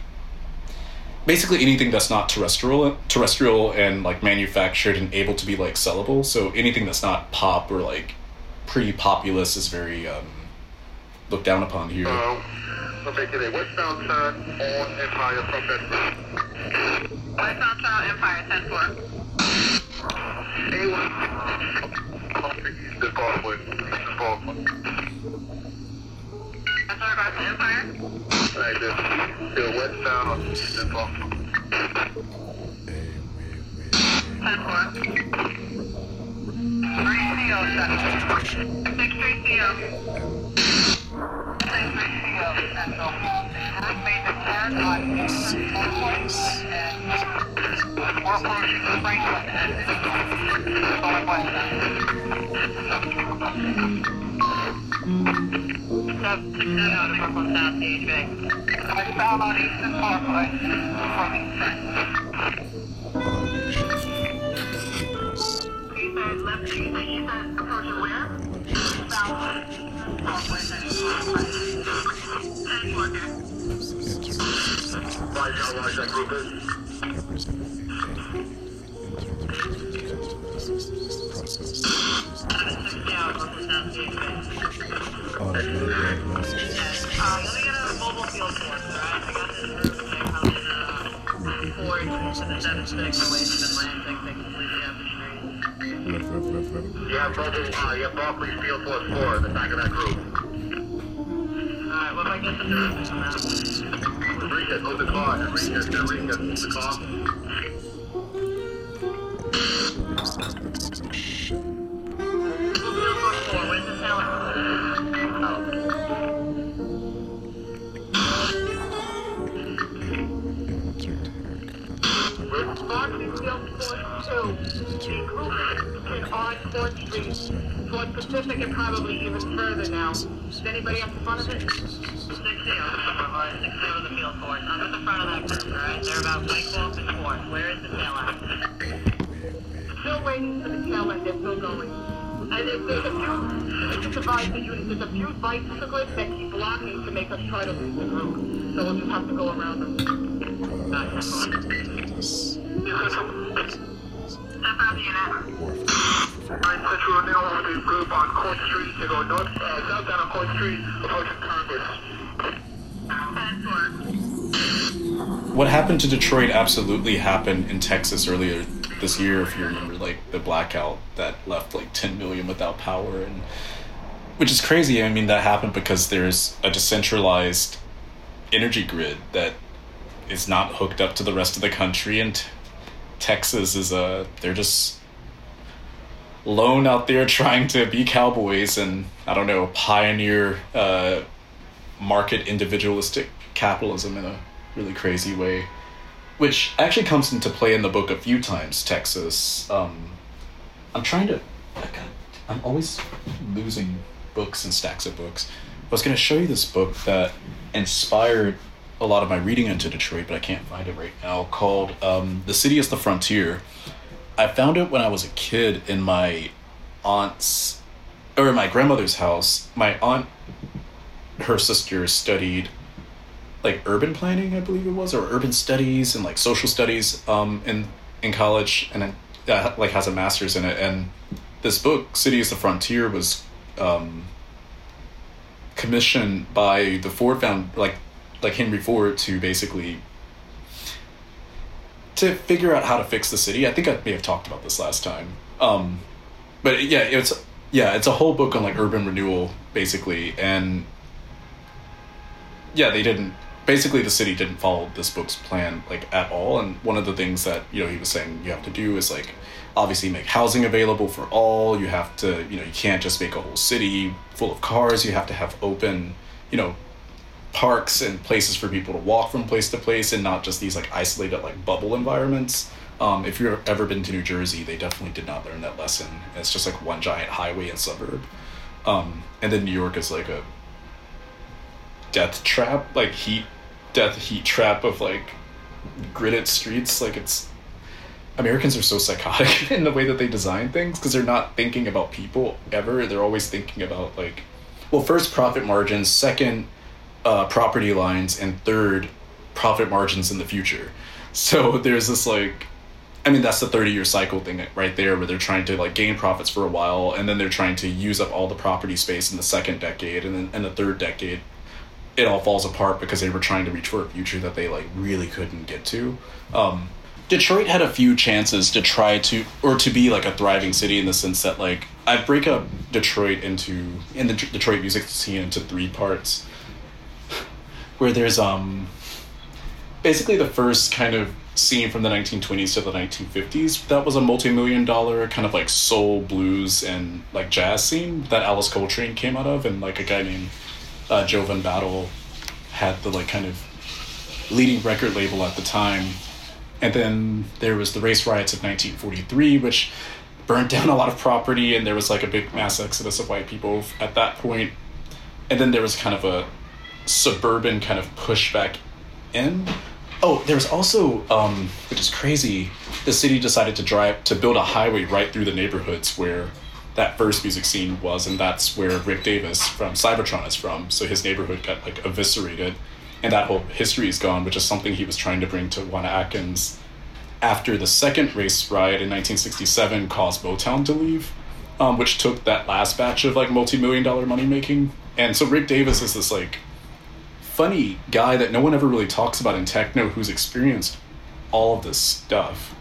basically anything that's not terrestrial terrestrial and like manufactured and able to be like sellable so anything that's not pop or like pretty populous is very um looked down upon here oh, we're westbound turn on Empire from that Westbound South Empire, 10 4. A1. Eastern Parkway. Eastern Parkway. That's in regards to Empire. Right there. Still westbound on Eastern Parkway. 10 4. Three CO, Central. Six three CO. East left, you said approaching where? South. Atlantic, they completely have the street. You have Barclay, uh, you have Barclay Field Force 4 in the back of that group. Alright, what if I get the directions on that? Enriquez, move the car. Enriquez, Enriquez, move the car. Mobile field force the tower? Barclay Field Force 2, 4th Street, towards Pacific and probably even further now. Is anybody at the front of it? Six zero, six zero the field force. I'm at the front of that group, alright? They're about Mike Wolf and fourth. Where is the tail at? Still waiting for the tail end, they're still going. And if there's a few, just advise the unit, there's a few bicyclists that keep blocking to make us try to lose the group. So we'll just have to go around them. Not ten four. Step out the unit. Central now the group on Court Street. They go north, uh, on Court Street, approaching Congress. What happened to Detroit absolutely happened in Texas earlier this year. If you remember, like the blackout that left like 10 million without power, and which is crazy. I mean, that happened because there's a decentralized energy grid that is not hooked up to the rest of the country, and Texas is a they're just lone out there trying to be cowboys and I don't know pioneer uh, market individualistic capitalism in a really crazy way, which actually comes into play in the book a few times. Texas. Um, I'm trying to. I'm always losing books and stacks of books. I was going to show you this book that inspired a lot of my reading into Detroit, but I can't find it right now. Called um, "The City is the Frontier." I found it when I was a kid in my aunt's or my grandmother's house. My aunt, her sister studied like urban planning, I believe it was, or urban studies and like social studies um, in in college, and uh, like has a master's in it. And this book, "City is the Frontier," was um, commissioned by the Ford found like like Henry Ford to basically to figure out how to fix the city. I think I may have talked about this last time. Um, but yeah, it's yeah, it's a whole book on like urban renewal basically, and yeah, they didn't. Basically, the city didn't follow this book's plan like at all. And one of the things that you know he was saying you have to do is like obviously make housing available for all. You have to you know you can't just make a whole city full of cars. You have to have open you know parks and places for people to walk from place to place and not just these like isolated like bubble environments. Um, if you've ever been to New Jersey, they definitely did not learn that lesson. It's just like one giant highway and suburb. Um, and then New York is like a death trap, like heat, death heat trap of like gridded streets. Like it's, Americans are so psychotic in the way that they design things because they're not thinking about people ever. They're always thinking about like, well, first profit margins, second uh, property lines, and third profit margins in the future. So there's this like, I mean, that's the 30 year cycle thing right there where they're trying to like gain profits for a while and then they're trying to use up all the property space in the second decade and then in the third decade it all falls apart because they were trying to reach for a future that they like really couldn't get to. Um, Detroit had a few chances to try to or to be like a thriving city in the sense that like I break up Detroit into in the Detroit music scene into three parts where there's um basically the first kind of scene from the 1920s to the 1950s that was a multi-million dollar kind of like soul blues and like jazz scene that alice coltrane came out of and like a guy named uh, joe von battle had the like kind of leading record label at the time. And then there was the race riots of 1943 which burned down a lot of property and there was like a big mass exodus of white people at that point. And then there was kind of a suburban kind of pushback in Oh, there was also, um, which is crazy, the city decided to drive to build a highway right through the neighborhoods where that first music scene was, and that's where Rick Davis from Cybotron is from. So his neighborhood got like eviscerated, and that whole history is gone, which is something he was trying to bring to Juan Atkins. After the second race riot in 1967 caused Motown to leave, um, which took that last batch of like multi-million dollar money making. And so Rick Davis is this like funny guy that no one ever really talks about in techno who's experienced all of this stuff.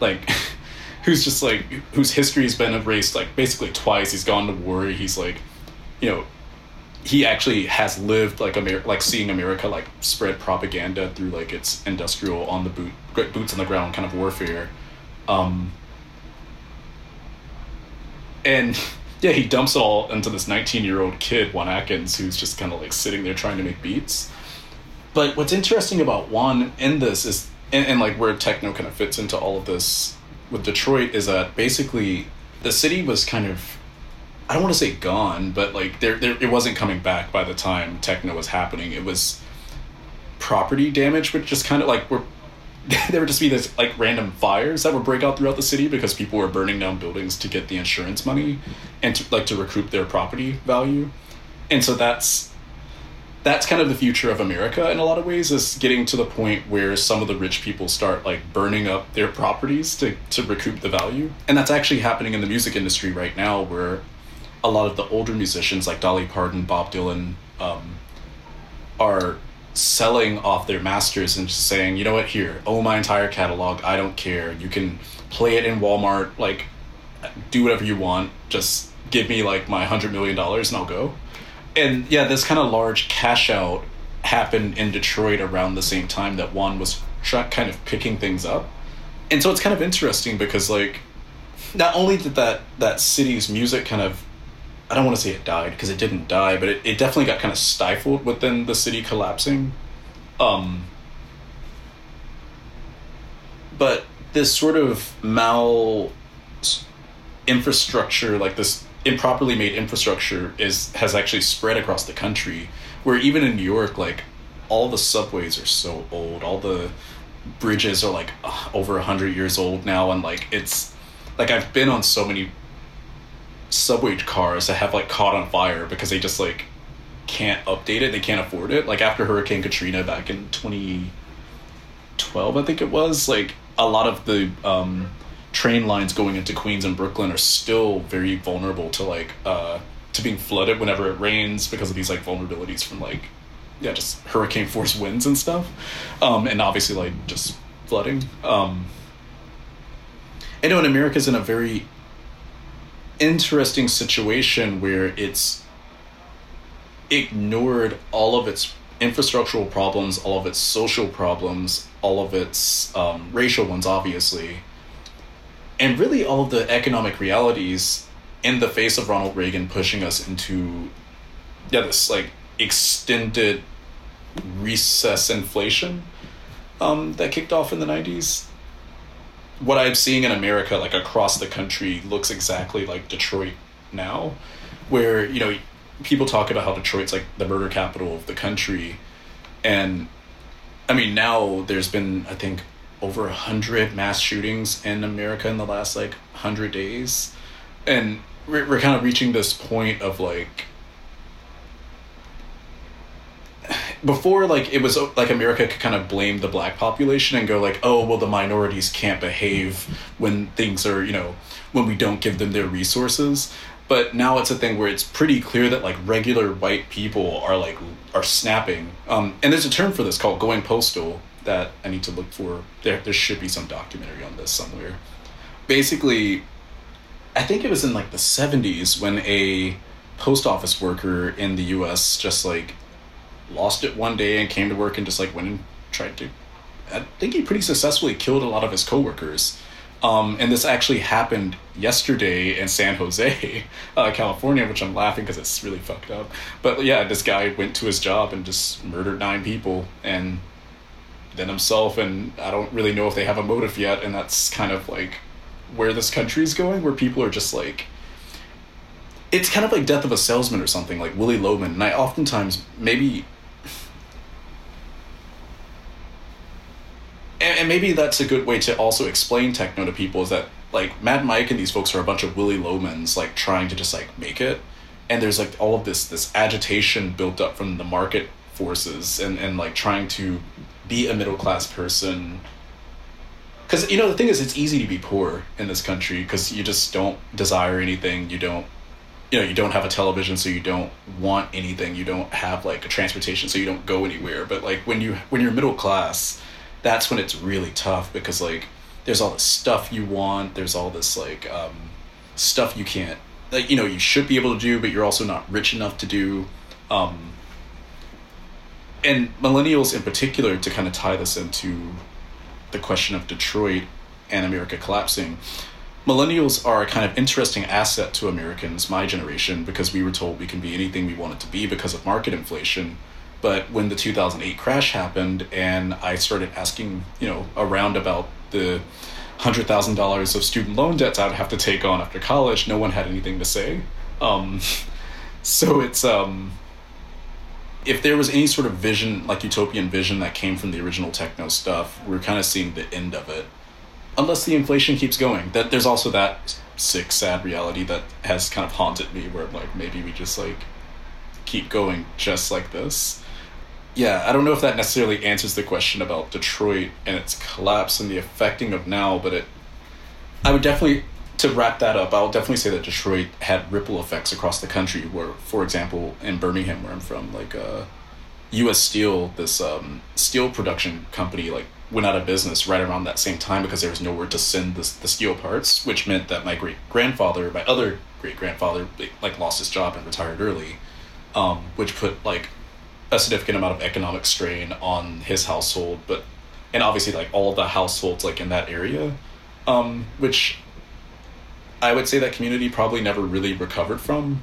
Like, who's just like, whose history's been erased like basically twice. He's gone to war. He's like, you know, he actually has lived like Amer- like seeing America like spread propaganda through like its industrial on the boot boots on the ground kind of warfare. Um, and yeah, he dumps it all into this 19 year old kid, Juan Atkins, who's just kind of like sitting there trying to make beats. But what's interesting about Juan in this is, and, and like where techno kind of fits into all of this with Detroit, is that basically the city was kind of, I don't want to say gone, but like there, there, it wasn't coming back by the time techno was happening. It was property damage, which just kind of like were there would just be this like random fires that would break out throughout the city because people were burning down buildings to get the insurance money and to, like to recoup their property value. And so that's that's kind of the future of america in a lot of ways is getting to the point where some of the rich people start like burning up their properties to, to recoup the value. And that's actually happening in the music industry right now where a lot of the older musicians like dolly parton bob dylan um, are selling off their masters and just saying, you know what, here, own my entire catalog. I don't care. You can play it in Walmart, like, do whatever you want. Just give me like my hundred million dollars and I'll go. And yeah, this kind of large cash out happened in Detroit around the same time that Juan was kind of picking things up. And so it's kind of interesting because like not only did that that city's music kind of I don't want to say it died because it didn't die, but it, it definitely got kind of stifled within the city collapsing. Um, but this sort of mal infrastructure, like this improperly made infrastructure, is has actually spread across the country. Where even in New York, like all the subways are so old, all the bridges are like uh, over a hundred years old now, and like it's like I've been on so many subway cars that have like caught on fire because they just like can't update it they can't afford it. Like after hurricane katrina back in 2012 i think it was like a lot of the um, train lines going into queens and brooklyn are still very vulnerable to like uh, to being flooded whenever it rains because of these like vulnerabilities from like yeah just hurricane force winds and stuff. Um, and obviously like just flooding. Um, I know in America's in a very interesting situation where it's ignored all of its infrastructural problems, all of its social problems, all of its um, racial ones, obviously, and really all of the economic realities in the face of Ronald Reagan pushing us into, yeah, this like extended recess inflation um, that kicked off in the 90s what I'm seeing in America, like across the country, looks exactly like Detroit now, where you know people talk about how Detroit's like the murder capital of the country, and I mean now there's been I think over a hundred mass shootings in America in the last like hundred days, and we're, we're kind of reaching this point of like before like it was like america could kind of blame the black population and go like oh well the minorities can't behave when things are you know when we don't give them their resources. But now it's a thing where it's pretty clear that like regular white people are like are snapping. Um, and there's a term for this called going postal that i need to look for. There there should be some documentary on this somewhere. Basically i think it was in like the 70s when a post office worker in the us just like lost it one day and came to work and just like went and tried to i think he pretty successfully killed a lot of his coworkers um, and this actually happened yesterday in San Jose, uh, California, which I'm laughing because it's really fucked up. But yeah, this guy went to his job and just murdered nine people and then himself. And I don't really know if they have a motive yet. And that's kind of like where this country is going, where people are just like, it's kind of like Death of a Salesman or something, like Willy Loman. And I oftentimes, maybe and, and maybe that's a good way to also explain techno to people is that like Mad Mike and these folks are a bunch of Willy Lomans like trying to just like make it, and there's like all of this this agitation built up from the market forces and and like trying to be a middle class person. Because you know the thing is, it's easy to be poor in this country because you just don't desire anything. You don't you know you don't have a television so you don't want anything you don't have like a transportation so you don't go anywhere but like when you when you're middle class that's when it's really tough because like there's all this stuff you want there's all this like um, stuff you can't like you know you should be able to do but you're also not rich enough to do um, and millennials in particular to kind of tie this into the question of detroit and america collapsing millennials are a kind of interesting asset to americans my generation because we were told we can be anything we wanted to be because of market inflation but when the 2008 crash happened and I started asking, you know, around about the $100,000 of student loan debts I'd have to take on after college, no one had anything to say. Um, so it's, um, if there was any sort of vision, like utopian vision that came from the original techno stuff, we're kind of seeing the end of it. Unless the inflation keeps going. That there's also that sick, sad reality that has kind of haunted me where like maybe we just like keep going just like this yeah, I don't know if that necessarily answers the question about Detroit and its collapse and the affecting of now, but it, I would definitely, to wrap that up, I'll definitely say that Detroit had ripple effects across the country. Where, for example, in Birmingham, where I'm from, like uh, U.S. Steel, this um, steel production company, like went out of business right around that same time because there was nowhere to send the, the steel parts, which meant that my great grandfather, my other great grandfather, like lost his job and retired early, um, which put like a significant amount of economic strain on his household, but and obviously like all the households like in that area, um, which I would say that community probably never really recovered from.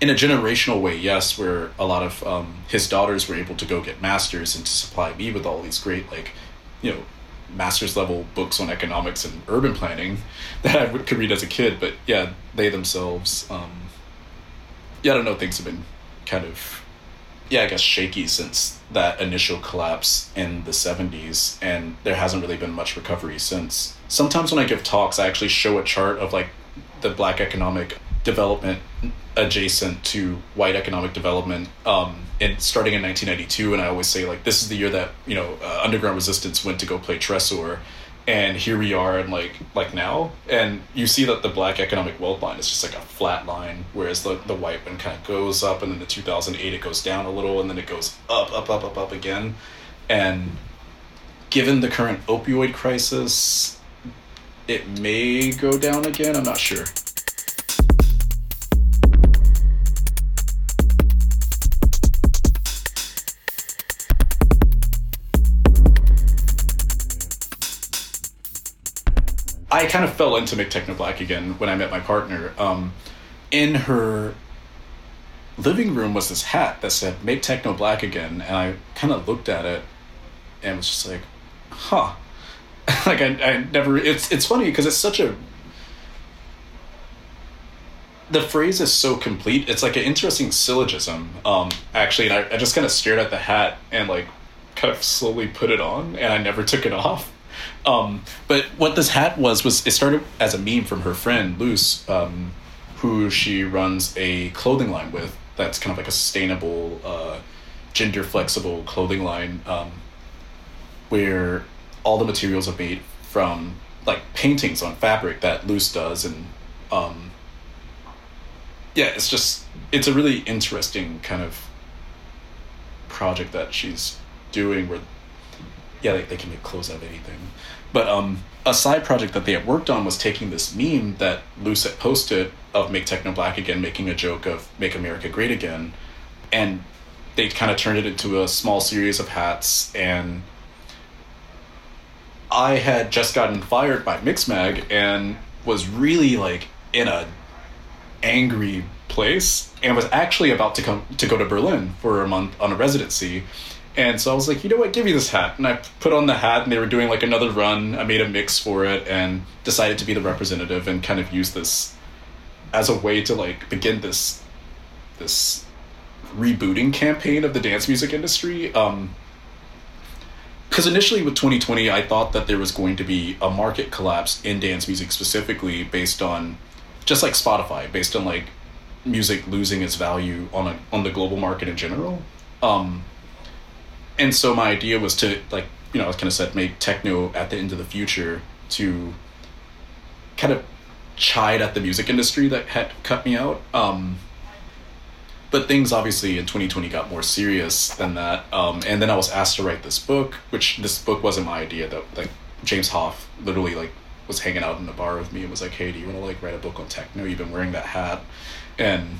In a generational way, yes, where a lot of um, his daughters were able to go get masters and to supply me with all these great like, you know, master's level books on economics and urban planning that I could read as a kid. But yeah, they themselves, um, yeah, I don't know, things have been kind of yeah, I guess shaky since that initial collapse in the 70s, and there hasn't really been much recovery since. Sometimes when I give talks, I actually show a chart of like the black economic development adjacent to white economic development um, and starting in 1992 and i always say like this is the year that you know uh, underground resistance went to go play tresor and here we are and like like now. And you see that the black economic wealth line is just like a flat line whereas the, the white one kind of goes up and then the 2008 it goes down a little and then it goes up up up up up again. And given the current opioid crisis it may go down again i'm not sure I kind of fell into Make Techno Black again when I met my partner. Um, in her living room was this hat that said "Make Techno Black Again," and I kind of looked at it and was just like, "Huh." like I, I never. It's it's funny because it's such a. The phrase is so complete. It's like an interesting syllogism, um, actually, and I, I just kind of stared at the hat and like kind of slowly put it on, and I never took it off Um, but what this hat was was it started as a meme from her friend Luce, um, who she runs a clothing line with. That's kind of like a sustainable, uh, gender flexible clothing line, um, where all the materials are made from like paintings on fabric that Luce does, and um, yeah, it's just it's a really interesting kind of project that she's doing where yeah they, they can make clothes out of anything but um a side project that they had worked on was taking this meme that Lucet posted of make techno black again making a joke of make america great again and they kind of turned it into a small series of hats and i had just gotten fired by mixmag and was really like in a angry place and was actually about to come to go to Berlin for a month on a residency. And so I was like, you know what, give me this hat. And I put on the hat and they were doing like another run. I made a mix for it and decided to be the representative and kind of use this as a way to like begin this this rebooting campaign of the dance music industry. Um because initially with 2020 i thought that there was going to be a market collapse in dance music specifically based on just like spotify based on like music losing its value on a on the global market in general. Um, and so my idea was to like you know I kind of said make techno at the end of the future to kind of chide at the music industry that had cut me out. Um, but things obviously in 2020 got more serious than that. Um, and then I was asked to write this book, which this book wasn't my idea. That like James Hoff literally like was hanging out in the bar with me and was like, "Hey, do you want to like write a book on techno? You've been wearing that hat." and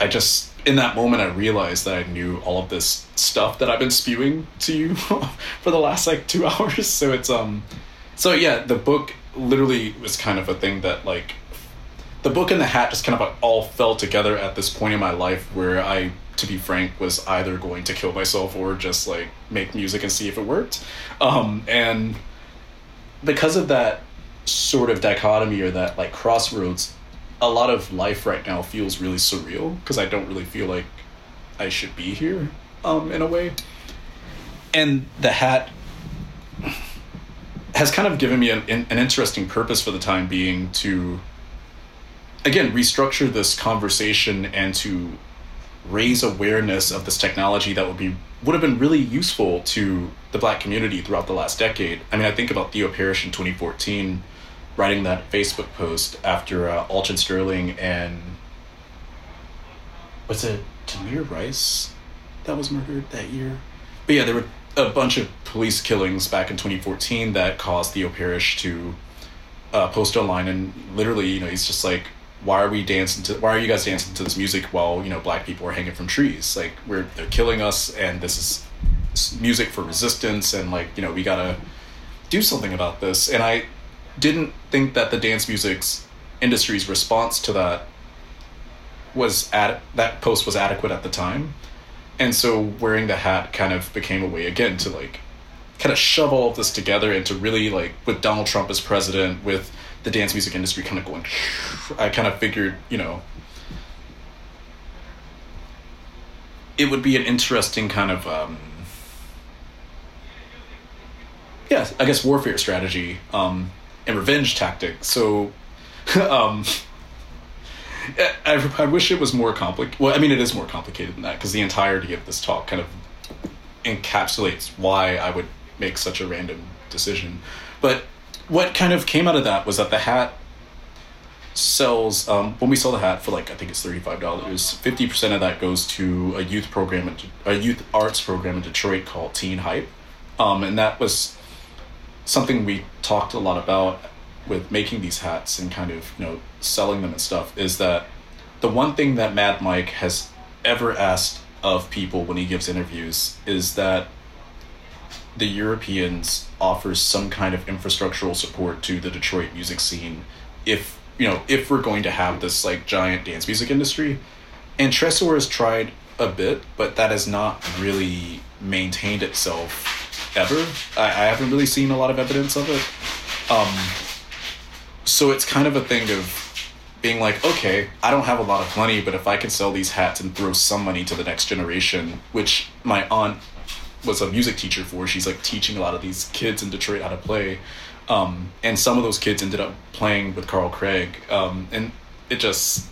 I just in that moment I realized that I knew all of this stuff that I've been spewing to you for the last like two hours. So it's um so yeah, the book literally was kind of a thing that like the book and the hat just kind of all fell together at this point in my life where I to be frank was either going to kill myself or just like make music and see if it worked. Um and because of that sort of dichotomy or that like crossroads a lot of life right now feels really surreal because I don't really feel like I should be here um, in a way. And the hat has kind of given me an, an interesting purpose for the time being to, again, restructure this conversation and to raise awareness of this technology that would be would have been really useful to the black community throughout the last decade. I mean, I think about Theo Parrish in 2014 writing that Facebook post after uh, Alton Sterling and was it Tamir Rice that was murdered that year? But yeah, there were a bunch of police killings back in 2014 that caused Theo Parrish to uh, post online and literally, you know, he's just like, why are we dancing to? Why are you guys dancing to this music while you know black people are hanging from trees? Like we're they're killing us, and this is music for resistance, and like you know we gotta do something about this. And I didn't think that the dance music's industry's response to that was at that post was adequate at the time. And so wearing the hat kind of became a way again to like kind of shove all of this together and to really like with donald trump as president with the dance music industry kind of going i kind of figured you know it would be an interesting kind of um yeah i guess warfare strategy um and revenge tactic. So, um, I, I wish it was more complicated. Well, I mean, it is more complicated than that because the entirety of this talk kind of encapsulates why I would make such a random decision. But what kind of came out of that was that the hat sells um, when we sell the hat for like I think it's thirty five dollars. Fifty percent of that goes to a youth program, a youth arts program in Detroit called Teen Hype, um, and that was something we talked a lot about with making these hats and kind of you know selling them and stuff is that the one thing that Mad Mike has ever asked of people when he gives interviews is that the Europeans offers some kind of infrastructural support to the Detroit music scene if you know if we're going to have this like giant dance music industry. And Tresor has tried a bit but that has not really maintained itself ever. I, I haven't really seen a lot of evidence of it. Um, so it's kind of a thing of being like, okay, I don't have a lot of money, but if I can sell these hats and throw some money to the next generation, which my aunt was a music teacher for. She's like teaching a lot of these kids in Detroit how to play, um, and some of those kids ended up playing with Carl Craig, um, and it just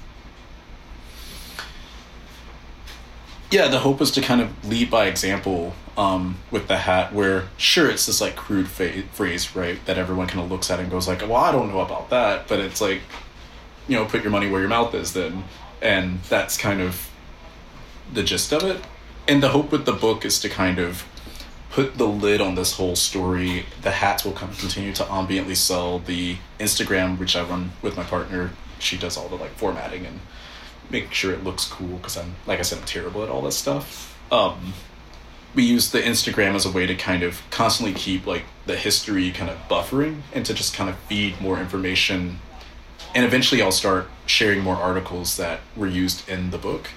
yeah, the hope was to kind of lead by example um, with the hat, where sure it's this like crude fa- phrase, right, that everyone kind of looks at and goes like, "Well, I don't know about that," but it's like, you know, put your money where your mouth is, then, and that's kind of the gist of it. And the hope with the book is to kind of put the lid on this whole story. The hats will of continue to ambiently sell. The Instagram, which I run with my partner, she does all the like formatting and make sure it looks cool because I'm like I said I'm terrible at all this stuff. Um, we use the Instagram as a way to kind of constantly keep like the history kind of buffering and to just kind of feed more information. And eventually I'll start sharing more articles that were used in the book.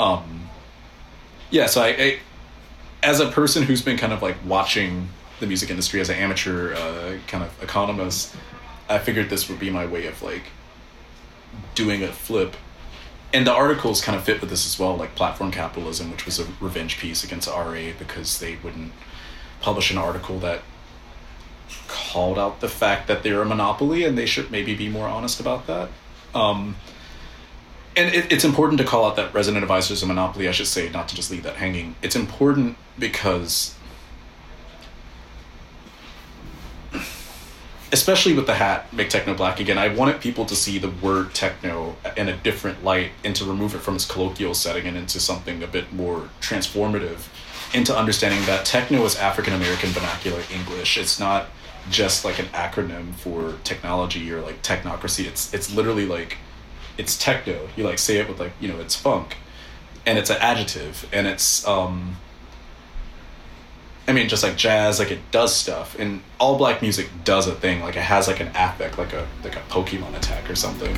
Um, yeah, so I, I, as a person who's been kind of like watching the music industry as an amateur uh, kind of economist, I figured this would be my way of like doing a flip and the articles kind of fit with this as well, like platform capitalism, which was a revenge piece against RA because they wouldn't publish an article that called out the fact that they're a monopoly and they should maybe be more honest about that. Um, and it, it's important to call out that resident advisor is a monopoly, I should say, not to just leave that hanging. It's important because especially with the hat make techno black again i wanted people to see the word techno in a different light and to remove it from its colloquial setting and into something a bit more transformative into understanding that techno is african american vernacular english. It's not just like an acronym for technology or like technocracy. It's it's literally like it's techno. You like say it with like you know it's funk. And it's an adjective. And it's um I mean, just like jazz, like it does stuff, and all black music does a thing. Like it has like an affect, like a like a Pokemon attack or something.